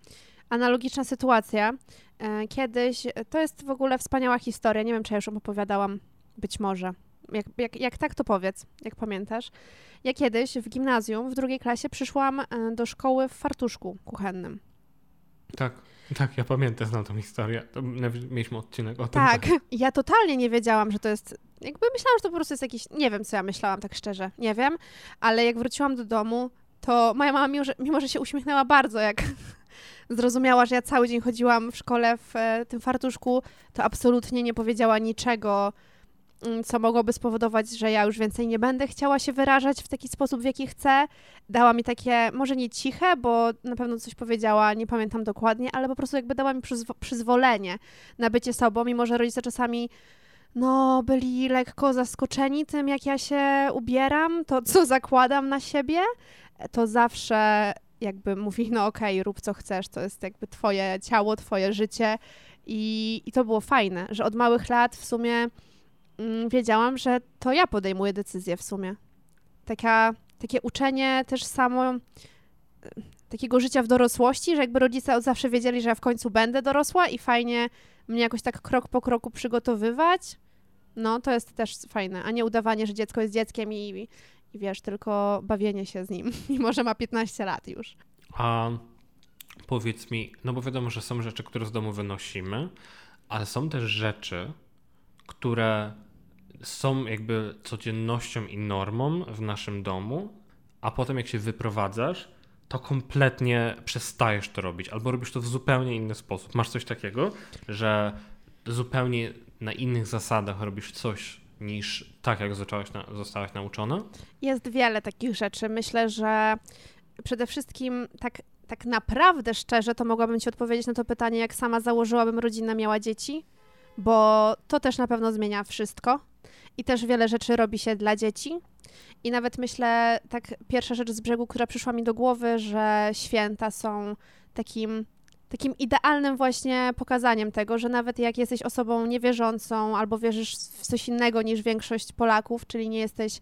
analogiczna sytuacja. E, kiedyś, to jest w ogóle wspaniała historia, nie wiem, czy ja już opowiadałam, być może. Jak, jak, jak tak, to powiedz, jak pamiętasz. Ja kiedyś w gimnazjum, w drugiej klasie, przyszłam e, do szkoły w fartuszku kuchennym. Tak, tak, ja pamiętam, znam tą historię. To mieliśmy odcinek o tym. Tak, tak, ja totalnie nie wiedziałam, że to jest. Jakby myślałam, że to po prostu jest jakiś. Nie wiem, co ja myślałam, tak szczerze. Nie wiem, ale jak wróciłam do domu, to moja mama, mimo że, mimo że się uśmiechnęła bardzo, jak zrozumiała, że ja cały dzień chodziłam w szkole w e, tym fartuszku, to absolutnie nie powiedziała niczego, mm, co mogłoby spowodować, że ja już więcej nie będę chciała się wyrażać w taki sposób, w jaki chcę. Dała mi takie, może nie ciche, bo na pewno coś powiedziała, nie pamiętam dokładnie, ale po prostu jakby dała mi przyzwo przyzwolenie na bycie sobą, mimo że rodzice czasami no, byli lekko zaskoczeni tym, jak ja się ubieram, to co zakładam na siebie, to zawsze jakby mówi, no okej, okay, rób co chcesz, to jest jakby twoje ciało, twoje życie i, i to było fajne, że od małych lat w sumie mm, wiedziałam, że to ja podejmuję decyzję w sumie. Taka, takie uczenie też samo takiego życia w dorosłości, że jakby rodzice od zawsze wiedzieli, że ja w końcu będę dorosła i fajnie mnie jakoś tak krok po kroku przygotowywać. No, to jest też fajne, a nie udawanie, że dziecko jest dzieckiem i, i wiesz, tylko bawienie się z nim, mimo że ma 15 lat już. A powiedz mi, no bo wiadomo, że są rzeczy, które z domu wynosimy, ale są też rzeczy, które są jakby codziennością i normą w naszym domu, a potem jak się wyprowadzasz, to kompletnie przestajesz to robić, albo robisz to w zupełnie inny sposób. Masz coś takiego, że zupełnie na innych zasadach robisz coś niż tak, jak zostałaś, na, zostałaś nauczona? Jest wiele takich rzeczy. Myślę, że przede wszystkim tak, tak naprawdę szczerze to mogłabym Ci odpowiedzieć na to pytanie, jak sama założyłabym rodzinę, miała dzieci, bo to też na pewno zmienia wszystko i też wiele rzeczy robi się dla dzieci. I nawet myślę, tak pierwsza rzecz z brzegu, która przyszła mi do głowy, że święta są takim takim idealnym właśnie pokazaniem tego, że nawet jak jesteś osobą niewierzącą albo wierzysz w coś innego niż większość Polaków, czyli nie jesteś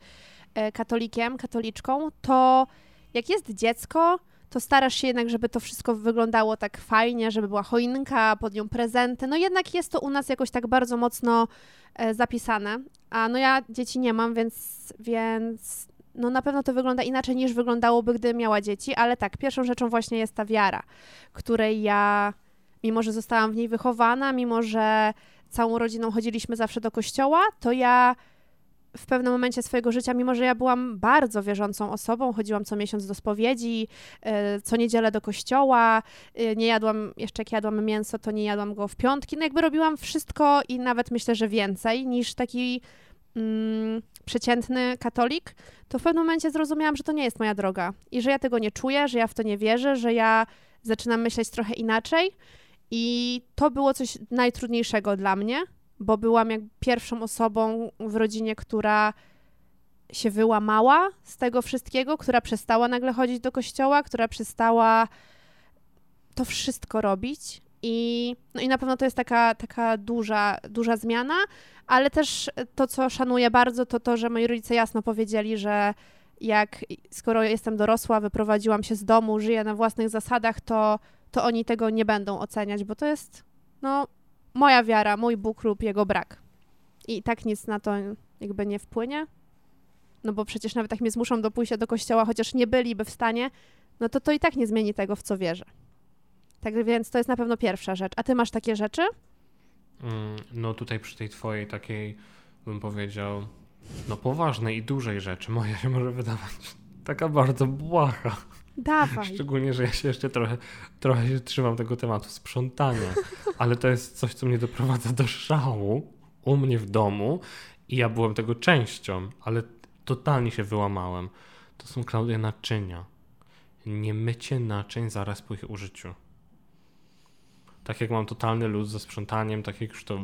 e, katolikiem, katoliczką, to jak jest dziecko, to starasz się jednak, żeby to wszystko wyglądało tak fajnie, żeby była choinka, pod nią prezenty. No jednak jest to u nas jakoś tak bardzo mocno e, zapisane. A no ja dzieci nie mam, więc, więc no na pewno to wygląda inaczej niż wyglądałoby, gdy miała dzieci, ale tak, pierwszą rzeczą właśnie jest ta wiara, której ja, mimo że zostałam w niej wychowana, mimo że całą rodziną chodziliśmy zawsze do kościoła, to ja w pewnym momencie swojego życia, mimo że ja byłam bardzo wierzącą osobą, chodziłam co miesiąc do spowiedzi, e, co niedzielę do kościoła, e, nie jadłam, jeszcze jak jadłam mięso, to nie jadłam go w piątki, no jakby robiłam wszystko i nawet myślę, że więcej niż taki mm, przeciętny katolik, to w pewnym momencie zrozumiałam, że to nie jest moja droga i że ja tego nie czuję, że ja w to nie wierzę, że ja zaczynam myśleć trochę inaczej. I to było coś najtrudniejszego dla mnie, bo byłam jak pierwszą osobą w rodzinie, która się wyłamała z tego wszystkiego, która przestała nagle chodzić do kościoła, która przestała to wszystko robić. I, no i na pewno to jest taka, taka duża, duża zmiana, ale też to, co szanuję bardzo, to to, że moi rodzice jasno powiedzieli, że jak skoro jestem dorosła, wyprowadziłam się z domu, żyję na własnych zasadach, to, to oni tego nie będą oceniać, bo to jest no, moja wiara, mój Bóg lub jego brak. I tak nic na to jakby nie wpłynie. No bo przecież nawet jak mnie zmuszą do pójścia do kościoła, chociaż nie byliby w stanie, no to to i tak nie zmieni tego, w co wierzę. Tak więc to jest na pewno pierwsza rzecz. A ty masz takie rzeczy? Mm, no tutaj przy tej twojej takiej, bym powiedział, no poważnej i dużej rzeczy, moja się może wydawać taka bardzo błaha. Dawaj. Szczególnie, że ja się jeszcze trochę, trochę się trzymam tego tematu sprzątania, ale to jest coś, co mnie doprowadza do szału u mnie w domu i ja byłem tego częścią, ale totalnie się wyłamałem. To są, Klaudia, naczynia. Nie mycie naczyń zaraz po ich użyciu tak jak mam totalny luz ze sprzątaniem, tak jak już to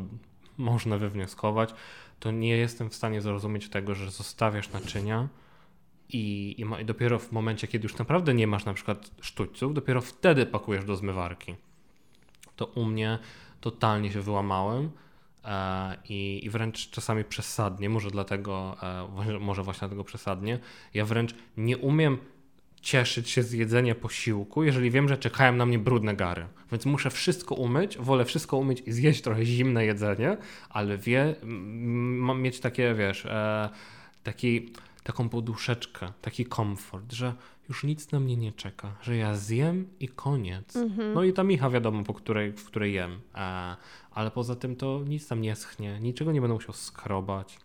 można wywnioskować, to nie jestem w stanie zrozumieć tego, że zostawiasz naczynia i, i, ma, i dopiero w momencie, kiedy już naprawdę nie masz na przykład sztućców, dopiero wtedy pakujesz do zmywarki. To u mnie totalnie się wyłamałem. E, I, I, wręcz czasami przesadnie, może dlatego, e, może właśnie dlatego przesadnie, ja wręcz nie umiem cieszyć się z jedzenia posiłku, jeżeli wiem, że czekają na mnie brudne gary. Więc muszę wszystko umyć, wolę wszystko umyć i zjeść trochę zimne jedzenie, ale wie, mam mieć takie, wiesz, e, taki, taką poduszeczkę, taki komfort, że już nic na mnie nie czeka, że ja zjem i koniec. Mhm. No i ta micha wiadomo, po której, w której jem. E, ale poza tym to nic tam nie schnie, niczego nie będę musiał skrobać.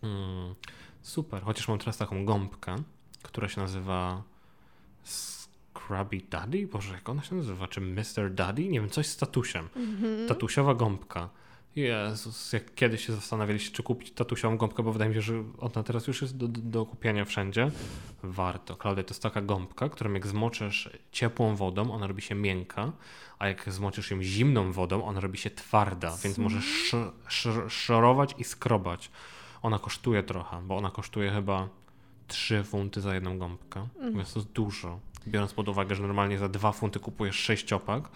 Hmm, super, chociaż mam teraz taką gąbkę, która się nazywa Scrubby Daddy? Boże, jak ona się nazywa? Czy Mr. Daddy? Nie wiem, coś z tatusiem. Mhm. Tatusiowa gąbka. Jezus, jak kiedyś się zastanawialiście, czy kupić tatusiową gąbkę, bo wydaje mi się, że ona teraz już jest do, do, do kupienia wszędzie. Warto. Klaudia, to jest taka gąbka, którą jak zmoczysz ciepłą wodą, ona robi się miękka, a jak zmoczysz ją zimną wodą, ona robi się twarda, więc możesz sz, sz, szorować i skrobać. Ona kosztuje trochę, bo ona kosztuje chyba 3 funty za jedną gąbkę, Mm. więc to jest dużo. Biorąc pod uwagę, że normalnie za 2 funty kupujesz sześciopak,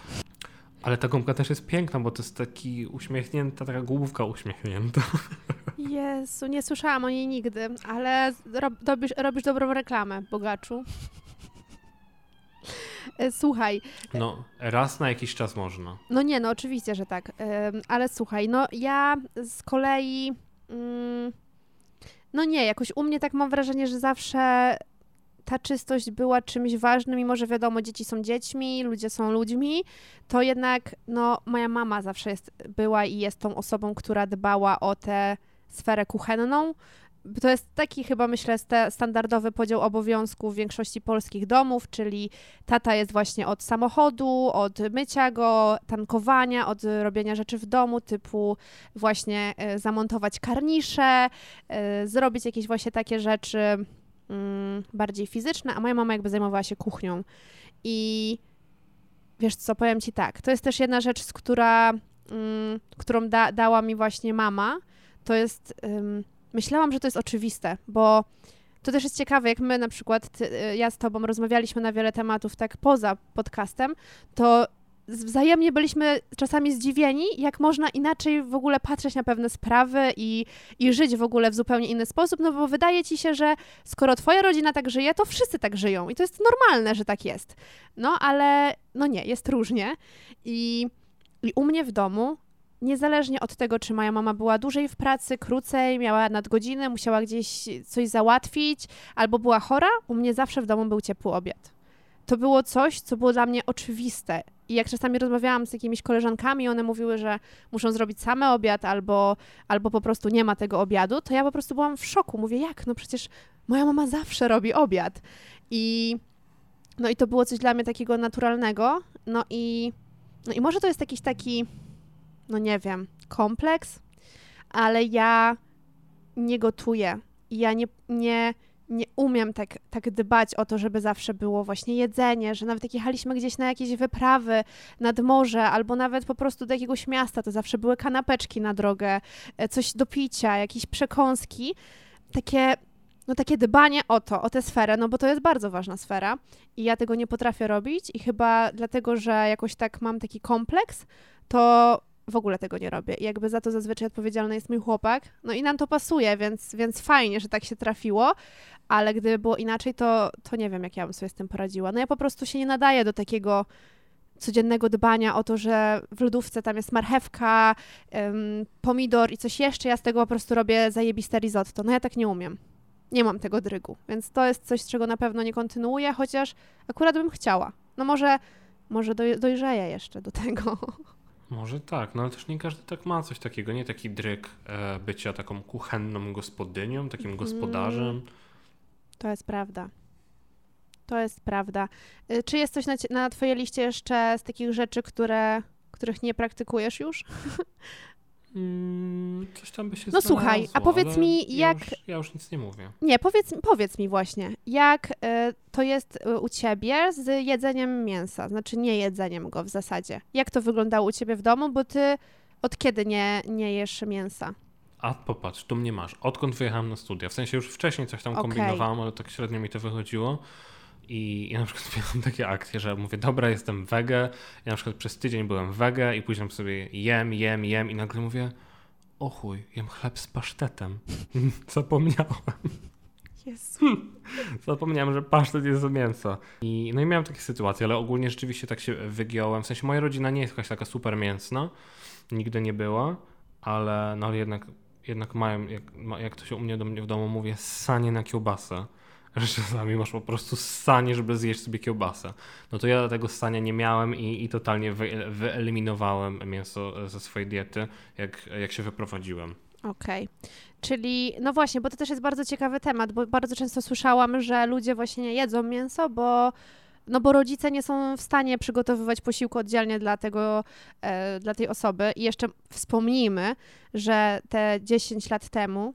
ale ta gąbka też jest piękna, bo to jest taki uśmiechnięta, taka główka uśmiechnięta. Jezu, nie słyszałam o niej nigdy, ale rob, robisz, robisz dobrą reklamę, bogaczu. E, Słuchaj, No, raz na jakiś czas można. no nie, no oczywiście, że tak, ale słuchaj, no ja z kolei, mm, no nie, jakoś u mnie tak mam wrażenie, że zawsze ta czystość była czymś ważnym, mimo że wiadomo, dzieci są dziećmi, ludzie są ludźmi, to jednak, no moja mama zawsze jest, była i jest tą osobą, która dbała o tę sferę kuchenną. To jest taki chyba, myślę, sta- standardowy podział obowiązków w większości polskich domów, czyli tata jest właśnie od samochodu, od mycia go, tankowania, od robienia rzeczy w domu, typu właśnie e, zamontować karnisze, e, zrobić jakieś właśnie takie rzeczy mm, bardziej fizyczne, a moja mama jakby zajmowała się kuchnią. I wiesz co, powiem ci tak, to jest też jedna rzecz, która, mm, którą da, dała mi właśnie mama, to jest, myślałam, że to jest oczywiste, bo to też jest ciekawe, jak my na przykład, ty, y, ja z tobą rozmawialiśmy na wiele tematów tak poza podcastem, to wzajemnie byliśmy czasami zdziwieni, jak można inaczej w ogóle patrzeć na pewne sprawy i, i żyć w ogóle w zupełnie inny sposób, no bo wydaje ci się, że skoro twoja rodzina tak żyje, to wszyscy tak żyją i to jest normalne, że tak jest. No ale no nie, jest różnie i, i u mnie w domu niezależnie od tego, czy moja mama była dłużej w pracy, krócej, miała nadgodziny, musiała gdzieś coś załatwić, albo była chora, u mnie zawsze w domu był ciepły obiad. To było coś, co było dla mnie oczywiste. I jak czasami rozmawiałam z jakimiś koleżankami, one mówiły, że muszą zrobić same obiad, albo, albo po prostu nie ma tego obiadu, to ja po prostu byłam w szoku. Mówię, jak? No przecież moja mama zawsze robi obiad. I, no i to było coś dla mnie takiego naturalnego. No i, no i może to jest jakiś taki no nie wiem, kompleks, ale ja nie gotuję. Ja nie, nie, nie umiem tak, tak dbać o to, żeby zawsze było właśnie jedzenie, że nawet jak jechaliśmy gdzieś na jakieś wyprawy nad morze, albo nawet po prostu do jakiegoś miasta, to zawsze były kanapeczki na drogę, e, coś do picia, jakieś przekąski. Takie, no takie dbanie o to, o tę sferę, no bo to jest bardzo ważna sfera i ja tego nie potrafię robić i chyba dlatego, że jakoś tak mam taki kompleks, to w ogóle tego nie robię. I jakby za to zazwyczaj odpowiedzialny jest mój chłopak. No i nam to pasuje, więc, więc fajnie, że tak się trafiło, ale gdyby było inaczej, to, to nie wiem, jak ja bym sobie z tym poradziła. No ja po prostu się nie nadaję do takiego codziennego dbania o to, że w lodówce tam jest marchewka, ym, pomidor i coś jeszcze, ja z tego po prostu robię zajebiste risotto. No ja tak nie umiem. Nie mam tego drygu, więc to jest coś, czego na pewno nie kontynuuję, chociaż akurat bym chciała. No może, może doj- dojrzeję jeszcze do tego. Może tak, no ale też nie każdy tak ma coś takiego, nie taki dryk e, bycia taką kuchenną gospodynią, takim Mm. gospodarzem. To jest prawda. To jest prawda. Y, Czy jest coś na, na twojej liście jeszcze z takich rzeczy, które, których nie praktykujesz już? Mm, coś tam by się No słuchaj, a powiedz mi, ja jak- Już, ja już nic nie mówię. Nie, powiedz, powiedz mi właśnie, jak y, to jest y, u ciebie z jedzeniem mięsa, znaczy nie jedzeniem go w zasadzie. Jak to wyglądało u ciebie w domu, bo ty od kiedy nie, nie jesz mięsa? A popatrz, tu mnie masz. Odkąd wyjechałem na studia? W sensie już wcześniej coś tam Okej. kombinowałem, ale tak średnio mi to wychodziło. I ja na przykład miałem takie akcje, że mówię, dobra, jestem wege. Ja na przykład przez tydzień byłem wege i później sobie jem, jem, jem i nagle mówię, o chuj, jem chleb z pasztetem. Zapomniałem. Jezu. Zapomniałem, że pasztet jest z mięsa. I, no i miałem takie sytuacje, ale ogólnie rzeczywiście tak się wygiąłem. W sensie moja rodzina nie jest jakaś taka super mięsna. Nigdy nie była, ale no jednak, jednak mają, jak, jak to się u mnie, do mnie w domu mówi, ssanie na kiełbasę. Że czasami masz po prostu ssanie, żeby zjeść sobie kiełbasę. No to ja tego ssania nie miałem i, i totalnie wy, wyeliminowałem mięso ze swojej diety, jak, jak się wyprowadziłem. Okej. Czyli, no właśnie, bo to też jest bardzo ciekawy temat, bo bardzo często słyszałam, że ludzie właśnie nie jedzą mięso, bo no bo rodzice nie są w stanie przygotowywać posiłku oddzielnie dla, tego, e, dla tej osoby. I jeszcze wspomnijmy, że te 10 lat temu,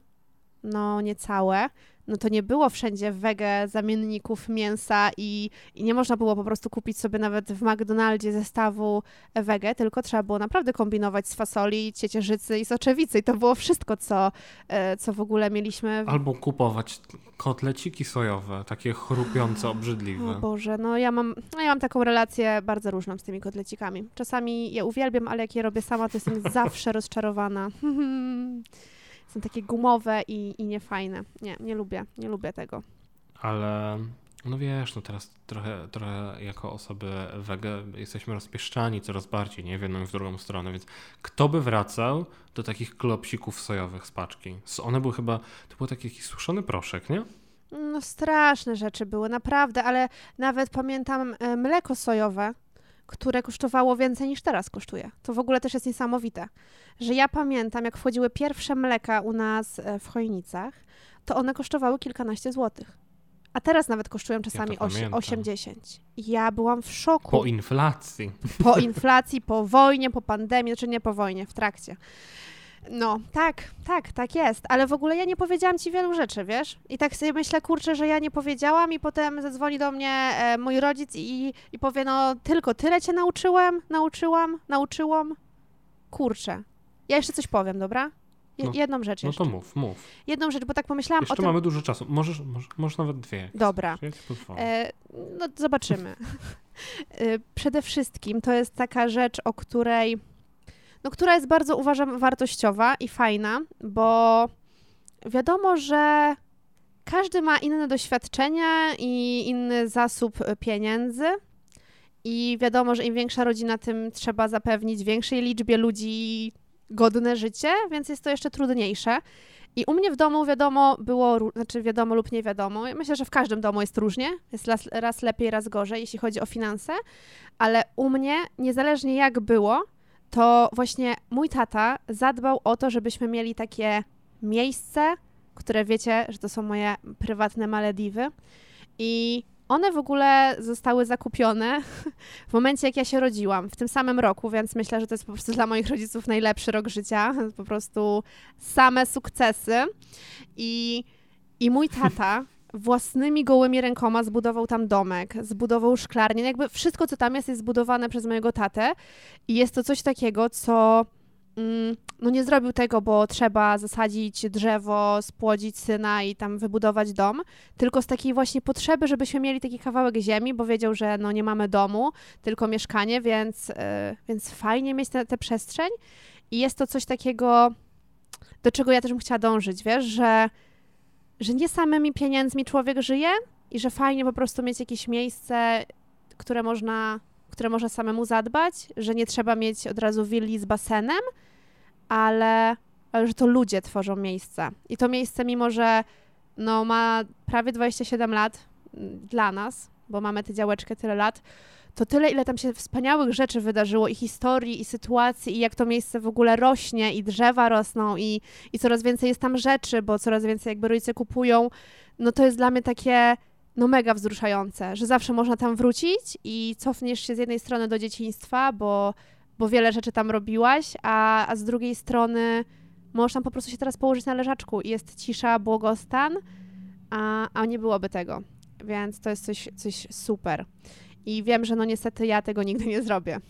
no niecałe, no to nie było wszędzie wege zamienników mięsa i, i nie można było po prostu kupić sobie nawet w McDonaldzie zestawu wege, tylko trzeba było naprawdę kombinować z fasoli, ciecierzycy i soczewicy i to było wszystko, co, e, co w ogóle mieliśmy. Albo kupować kotleciki sojowe, takie chrupiące, obrzydliwe. O Boże, no ja mam, no ja mam taką relację bardzo różną z tymi kotlecikami. Czasami je uwielbiam, ale jak je robię sama, to jestem zawsze rozczarowana. są takie gumowe i, i niefajne. Nie, nie lubię, nie lubię tego. Ale no wiesz, no teraz trochę, trochę jako osoby wege jesteśmy rozpieszczani coraz bardziej, nie? W jedną i w drugą stronę, więc kto by wracał do takich klopsików sojowych z paczki? One były chyba, to był taki jakiś suszony proszek, nie? No straszne rzeczy były, naprawdę, ale nawet pamiętam e, mleko sojowe, które kosztowało więcej niż teraz kosztuje. To w ogóle też jest niesamowite, że ja pamiętam, jak wchodziły pierwsze mleka u nas e, w Chojnicach, to one kosztowały kilkanaście złotych. A teraz nawet kosztują czasami ja 8-10. Ja byłam w szoku. Po inflacji. Po inflacji, po wojnie, po pandemii, czy znaczy nie po wojnie, w trakcie. No, tak, tak, tak jest. Ale w ogóle ja nie powiedziałam ci wielu rzeczy, wiesz? I tak sobie myślę, kurczę, że ja nie powiedziałam i potem zadzwoni do mnie e, mój rodzic i, i powie, no tylko tyle cię nauczyłem, nauczyłam, nauczyłam. Kurczę. Ja jeszcze coś powiem, dobra? Je, no, jedną rzecz no jeszcze. No to mów, mów. Jedną rzecz, bo tak pomyślałam jeszcze o tym... mamy dużo czasu. Możesz, możesz, możesz nawet dwie. Dobra. E, no zobaczymy. e, przede wszystkim to jest taka rzecz, o której no, która jest bardzo, uważam, wartościowa i fajna, bo wiadomo, że każdy ma inne doświadczenia i inny zasób pieniędzy. I wiadomo, że im większa rodzina, tym trzeba zapewnić większej liczbie ludzi godne życie, więc jest to jeszcze trudniejsze. I u mnie w domu wiadomo było, znaczy wiadomo lub nie wiadomo. Myślę, że w każdym domu jest różnie. Jest raz, raz lepiej, raz gorzej, jeśli chodzi o finanse. Ale u mnie, niezależnie jak było, to właśnie mój tata zadbał o to, żebyśmy mieli takie miejsce, które wiecie, że to są moje prywatne Malediwy. I one w ogóle zostały zakupione w momencie, jak ja się rodziłam, w tym samym roku, więc myślę, że to jest po prostu dla moich rodziców najlepszy rok życia. Po prostu same sukcesy. I, i mój tata własnymi gołymi rękoma zbudował tam domek, zbudował szklarnię. No jakby wszystko, co tam jest, jest zbudowane przez mojego tatę. I jest to coś takiego, co mm, no nie zrobił tego, bo trzeba zasadzić drzewo, spłodzić syna i tam wybudować dom, tylko z takiej właśnie potrzeby, żebyśmy mieli taki kawałek ziemi, bo wiedział, że no nie mamy domu, tylko mieszkanie, więc, yy, więc fajnie mieć tę przestrzeń. I jest to coś takiego, do czego ja też bym chciała dążyć, wiesz, że że nie samymi pieniędzmi człowiek żyje i że fajnie po prostu mieć jakieś miejsce, które można, które można samemu zadbać, że nie trzeba mieć od razu willi z basenem, ale, ale że to ludzie tworzą miejsca. I to miejsce, mimo że no, ma prawie 27 lat mm, dla nas, bo mamy tę działeczkę tyle lat, to tyle, ile tam się wspaniałych rzeczy wydarzyło i historii, i sytuacji, i jak to miejsce w ogóle rośnie, i drzewa rosną, i, i coraz więcej jest tam rzeczy, bo coraz więcej jakby rodzice kupują, no to jest dla mnie takie no mega wzruszające, że zawsze można tam wrócić i cofniesz się z jednej strony do dzieciństwa, bo, bo wiele rzeczy tam robiłaś, a, a z drugiej strony możesz tam po prostu się teraz położyć na leżaczku i jest cisza, błogostan, a, a nie byłoby tego. Więc to jest coś, coś super. I wiem, że no niestety ja tego nigdy nie zrobię.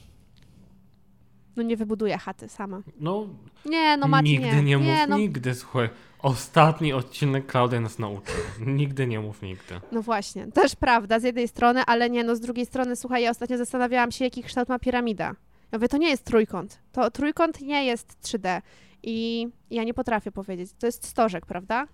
No nie wybuduję chaty sama. No, nie, no Mati, nigdy nie, nie mów nie, no. nigdy, słuchaj. Ostatni odcinek Klaudia nas nauczył. Nigdy nie mów nigdy. No właśnie, też prawda z jednej strony, ale nie, no z drugiej strony, słuchaj, ja ostatnio zastanawiałam się, jaki kształt ma piramida. Ja mówię, to nie jest trójkąt. To trójkąt nie jest 3D. I ja nie potrafię powiedzieć. To jest stożek, prawda?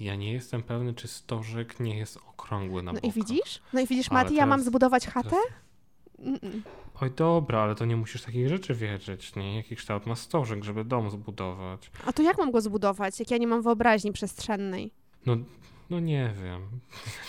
Ja nie jestem pewny, czy stożek nie jest okrągły na No bokach. i widzisz? No i widzisz, Mati, ja mam zbudować chatę? Teraz... Oj, dobra, ale to nie musisz takich rzeczy wiedzieć, nie? Jaki kształt ma stożek, żeby dom zbudować. A to jak mam go zbudować, jak ja nie mam wyobraźni przestrzennej? No, no nie wiem.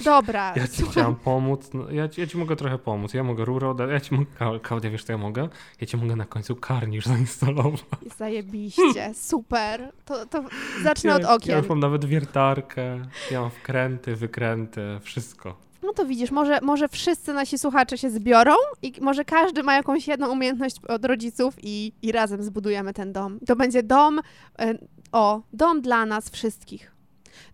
Dobra. Ja ci chciałam pomóc. No, ja, ci, ja ci mogę trochę pomóc. Ja mogę rurę oddać. Ja ci mogę, Klaudia, wiesz co ja mogę? Ja ci mogę na końcu karnisz zainstalować. Zajebiście, super. To, to zacznę ja, od okien. Ja już mam nawet wiertarkę, ja mam wkręty, wykręty, wszystko. No to widzisz, może, może wszyscy nasi słuchacze się zbiorą i może każdy ma jakąś jedną umiejętność od rodziców i, i razem zbudujemy ten dom. To będzie dom, e, o, dom dla nas wszystkich.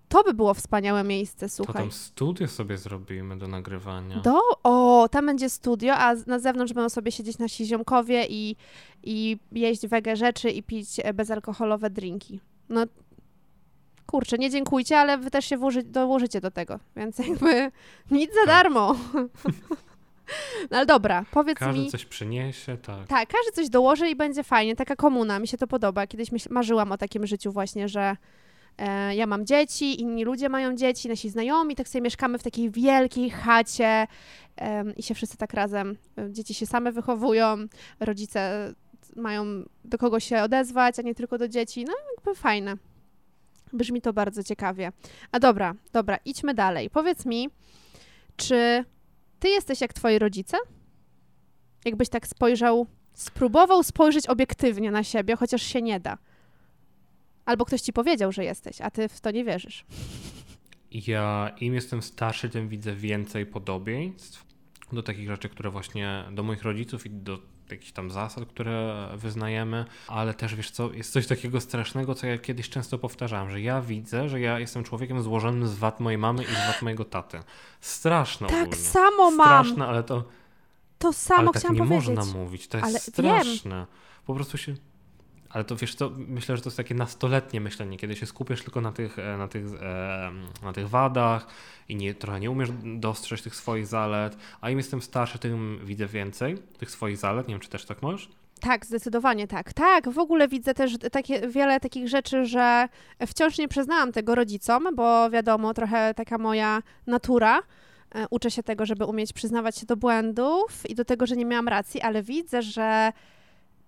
To by było wspaniałe miejsce, To słuchaj. tam studio sobie zrobimy do nagrywania. Do, o, tam będzie studio, a na zewnątrz będą sobie siedzieć nasi ziomkowie i, i jeść wege rzeczy i pić e, bezalkoholowe drinki. No, kurczę, nie dziękujcie, ale wy też się włoży, dołożycie do tego, więc jakby nic za Tak. darmo. no ale dobra, powiedz Każdy mi... coś przyniesie, tak. Tak, każdy coś dołoży i będzie fajnie. Taka komuna, mi się to podoba. Kiedyś myśl, marzyłam o takim życiu właśnie, że e, ja mam dzieci, inni ludzie mają dzieci, nasi znajomi, tak sobie mieszkamy w takiej wielkiej chacie i się wszyscy tak razem, e, dzieci się same wychowują, rodzice mają do kogo się odezwać, a nie tylko do dzieci. No jakby fajne. Brzmi to bardzo ciekawie. A dobra, dobra, idźmy dalej. Powiedz mi, czy ty jesteś jak twoi rodzice? Jakbyś tak spojrzał, spróbował spojrzeć obiektywnie na siebie, chociaż się nie da. Albo ktoś ci powiedział, że jesteś, a ty w to nie wierzysz. Ja im jestem starszy, tym widzę więcej podobieństw do takich rzeczy, które właśnie do moich rodziców i do jakichś tam zasad, które wyznajemy, ale też wiesz co, jest coś takiego strasznego, co ja kiedyś często powtarzałem, że ja widzę, że ja jestem człowiekiem złożonym z wad mojej mamy i z wad mojego taty. Straszne tak ogólnie. samo mam. Straszne, ale to To samo ale tak chciałam nie powiedzieć. można mówić, to jest Ale straszne. Po prostu się... Ale to wiesz co, myślę, że to jest takie nastoletnie myślenie, kiedy się skupiasz tylko na tych, e, na tych, e, na tych wadach i nie, trochę nie umiesz dostrzec tych swoich zalet, a im jestem starszy, tym widzę więcej tych swoich zalet. Nie wiem, czy też tak możesz? Tak, zdecydowanie tak. Tak, w ogóle widzę też takie, wiele takich rzeczy, że wciąż nie przyznałam tego rodzicom, bo wiadomo, trochę taka moja natura. E, Uczę się tego, żeby umieć przyznawać się do błędów i do tego, że nie miałam racji, ale widzę, że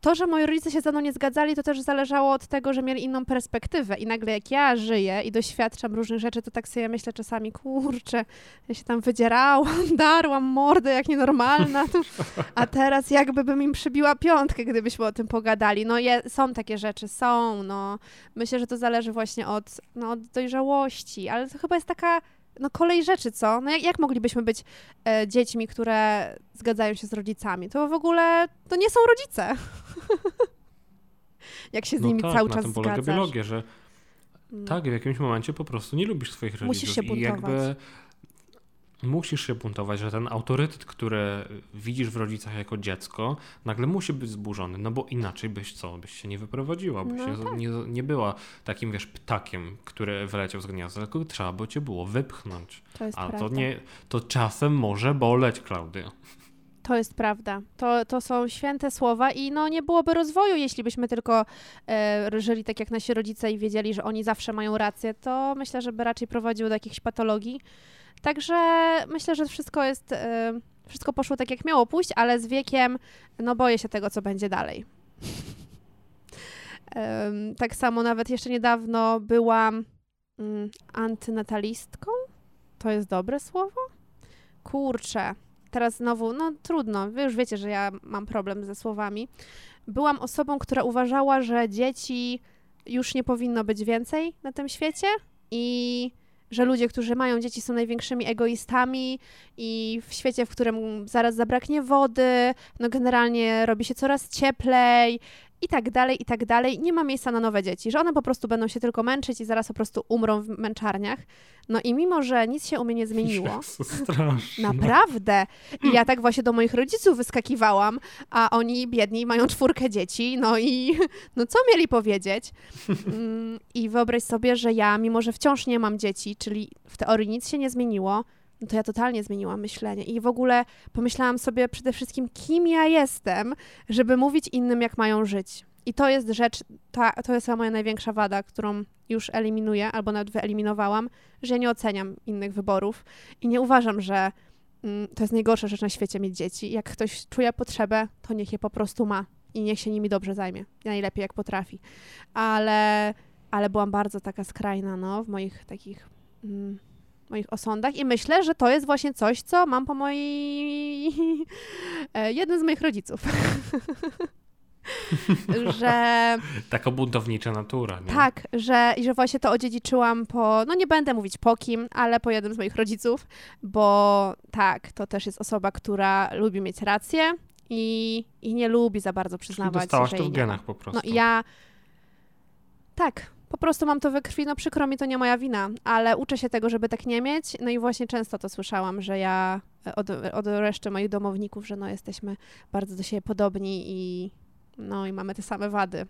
to, że moi rodzice się ze mną nie zgadzali, to też zależało od tego, że mieli inną perspektywę. I nagle jak ja żyję i doświadczam różnych rzeczy, to tak sobie myślę czasami, kurczę, ja się tam wydzierałam, darłam mordę jak nienormalna, a teraz jakby bym im przybiła piątkę, gdybyśmy o tym pogadali. No je, są takie rzeczy, są, no. Myślę, że to zależy właśnie od, no, od dojrzałości, ale to chyba jest taka, no kolej rzeczy, co? No jak, jak moglibyśmy być e, dziećmi, które zgadzają się z rodzicami? To w ogóle, to nie są rodzice. jak się z no nimi tak, cały na czas tym polega zgadzasz. biologia, że Mm. tak, w jakimś momencie po prostu nie lubisz swoich rodziców. Musisz się I jakby buntować. Musisz się buntować, że ten autorytet, który widzisz w rodzicach jako dziecko, nagle musi być zburzony, no bo inaczej byś co, byś się nie wyprowadziła, byś No nie, tak. nie, nie była takim, wiesz, ptakiem, który wyleciał z gniazda, tylko trzeba by cię było wypchnąć. To jest A prawda. to nie, to czasem może boleć, Klaudia. To jest prawda. To, to są święte słowa i no nie byłoby rozwoju, jeśli byśmy tylko e, żyli tak jak nasi rodzice i wiedzieli, że oni zawsze mają rację, to myślę, że by raczej prowadziło do jakichś patologii. Także myślę, że wszystko jest, e, wszystko poszło tak jak miało pójść, ale z wiekiem, no boję się tego, co będzie dalej. Tak samo nawet jeszcze niedawno byłam mm, antynatalistką. To jest dobre słowo? Kurczę, teraz znowu, no trudno, wy już wiecie, że ja mam problem ze słowami. Byłam osobą, która uważała, że dzieci już nie powinno być więcej na tym świecie i że ludzie, którzy mają dzieci, są największymi egoistami i w świecie, w którym zaraz zabraknie wody, no generalnie robi się coraz cieplej i tak dalej, i tak dalej. Nie ma miejsca na nowe dzieci, że one po prostu będą się tylko męczyć i zaraz po prostu umrą w męczarniach. No i mimo, że nic się u mnie nie zmieniło, Jezu, straszne. Naprawdę. I ja tak właśnie do moich rodziców wyskakiwałam, a oni biedni mają czwórkę dzieci, no i no co mieli powiedzieć? Mm, I wyobraź sobie, że ja, mimo że wciąż nie mam dzieci, czyli w teorii nic się nie zmieniło, no to ja totalnie zmieniłam myślenie. I w ogóle pomyślałam sobie przede wszystkim, kim ja jestem, żeby mówić innym, jak mają żyć. I to jest rzecz, ta, to jest moja największa wada, którą już eliminuję, albo nawet wyeliminowałam, że ja nie oceniam innych wyborów i nie uważam, że mm, to jest najgorsza rzecz na świecie mieć dzieci. Jak ktoś czuje potrzebę, to niech je po prostu ma i niech się nimi dobrze zajmie. Najlepiej jak potrafi. Ale, ale byłam bardzo taka skrajna, no, w moich takich mm, moich osądach i myślę, że to jest właśnie coś, co mam po mojej... jeden z moich rodziców. że Taka buntownicza natura, nie? tak, że, i że właśnie to odziedziczyłam po, no nie będę mówić po kim, ale po jednym z moich rodziców, bo tak, to też jest osoba, która lubi mieć rację i, i nie lubi za bardzo Czyli przyznawać, dostałaś że to jej w genach po prostu. No ja. Tak, po prostu mam to we krwi. No przykro mi, to nie moja wina, ale uczę się tego, żeby tak nie mieć. No i właśnie często to słyszałam, że ja e, od, od reszty moich domowników, że no jesteśmy bardzo do siebie podobni i no i mamy te same wady.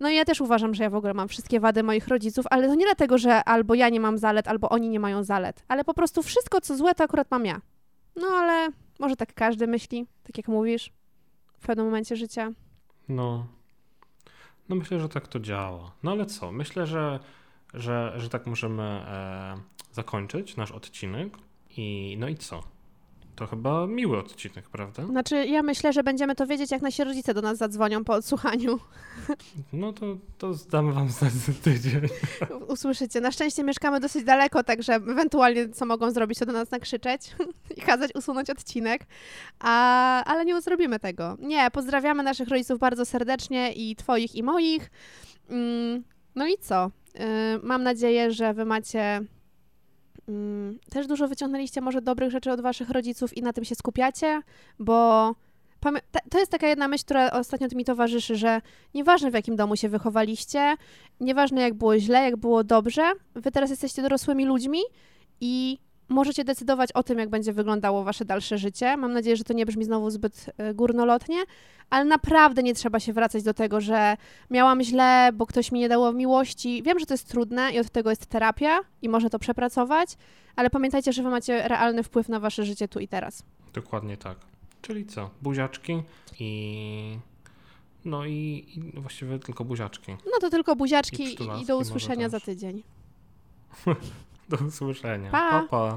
No i ja też uważam, że ja w ogóle mam wszystkie wady moich rodziców, ale to nie dlatego, że albo ja nie mam zalet, albo oni nie mają zalet, ale po prostu wszystko, co złe, to akurat mam ja. No ale może tak każdy myśli, tak jak mówisz, w pewnym momencie życia. No. No myślę, że tak to działa. No ale co? Myślę, że, że, że tak możemy e, zakończyć nasz odcinek. I no i co? To chyba miły odcinek, prawda? Znaczy, ja myślę, że będziemy to wiedzieć, jak nasi rodzice do nas zadzwonią po odsłuchaniu. No to, to zdamy wam znać za tydzień. Usłyszycie. Na szczęście mieszkamy dosyć daleko, także ewentualnie co mogą zrobić, to do nas nakrzyczeć i kazać usunąć odcinek. A, ale nie zrobimy tego. Nie, pozdrawiamy naszych rodziców bardzo serdecznie i twoich, i moich. Mm, No i co? Yy, Mam nadzieję, że wy macie mm, też dużo wyciągnęliście może dobrych rzeczy od waszych rodziców i na tym się skupiacie, bo to jest taka jedna myśl, która ostatnio mi towarzyszy, że nieważne w jakim domu się wychowaliście, nieważne jak było źle, jak było dobrze, wy teraz jesteście dorosłymi ludźmi i możecie decydować o tym, jak będzie wyglądało wasze dalsze życie. Mam nadzieję, że to nie brzmi znowu zbyt e, górnolotnie, ale naprawdę nie trzeba się wracać do tego, że miałam źle, bo ktoś mi nie dało miłości. Wiem, że to jest trudne i od tego jest terapia i można to przepracować, ale pamiętajcie, że wy macie realny wpływ na wasze życie tu i teraz. Dokładnie tak. Czyli co? Buziaczki i... No i, i właściwie tylko buziaczki. No to tylko buziaczki I i, do może usłyszenia za tydzień. Do usłyszenia. Pa. pa. pa.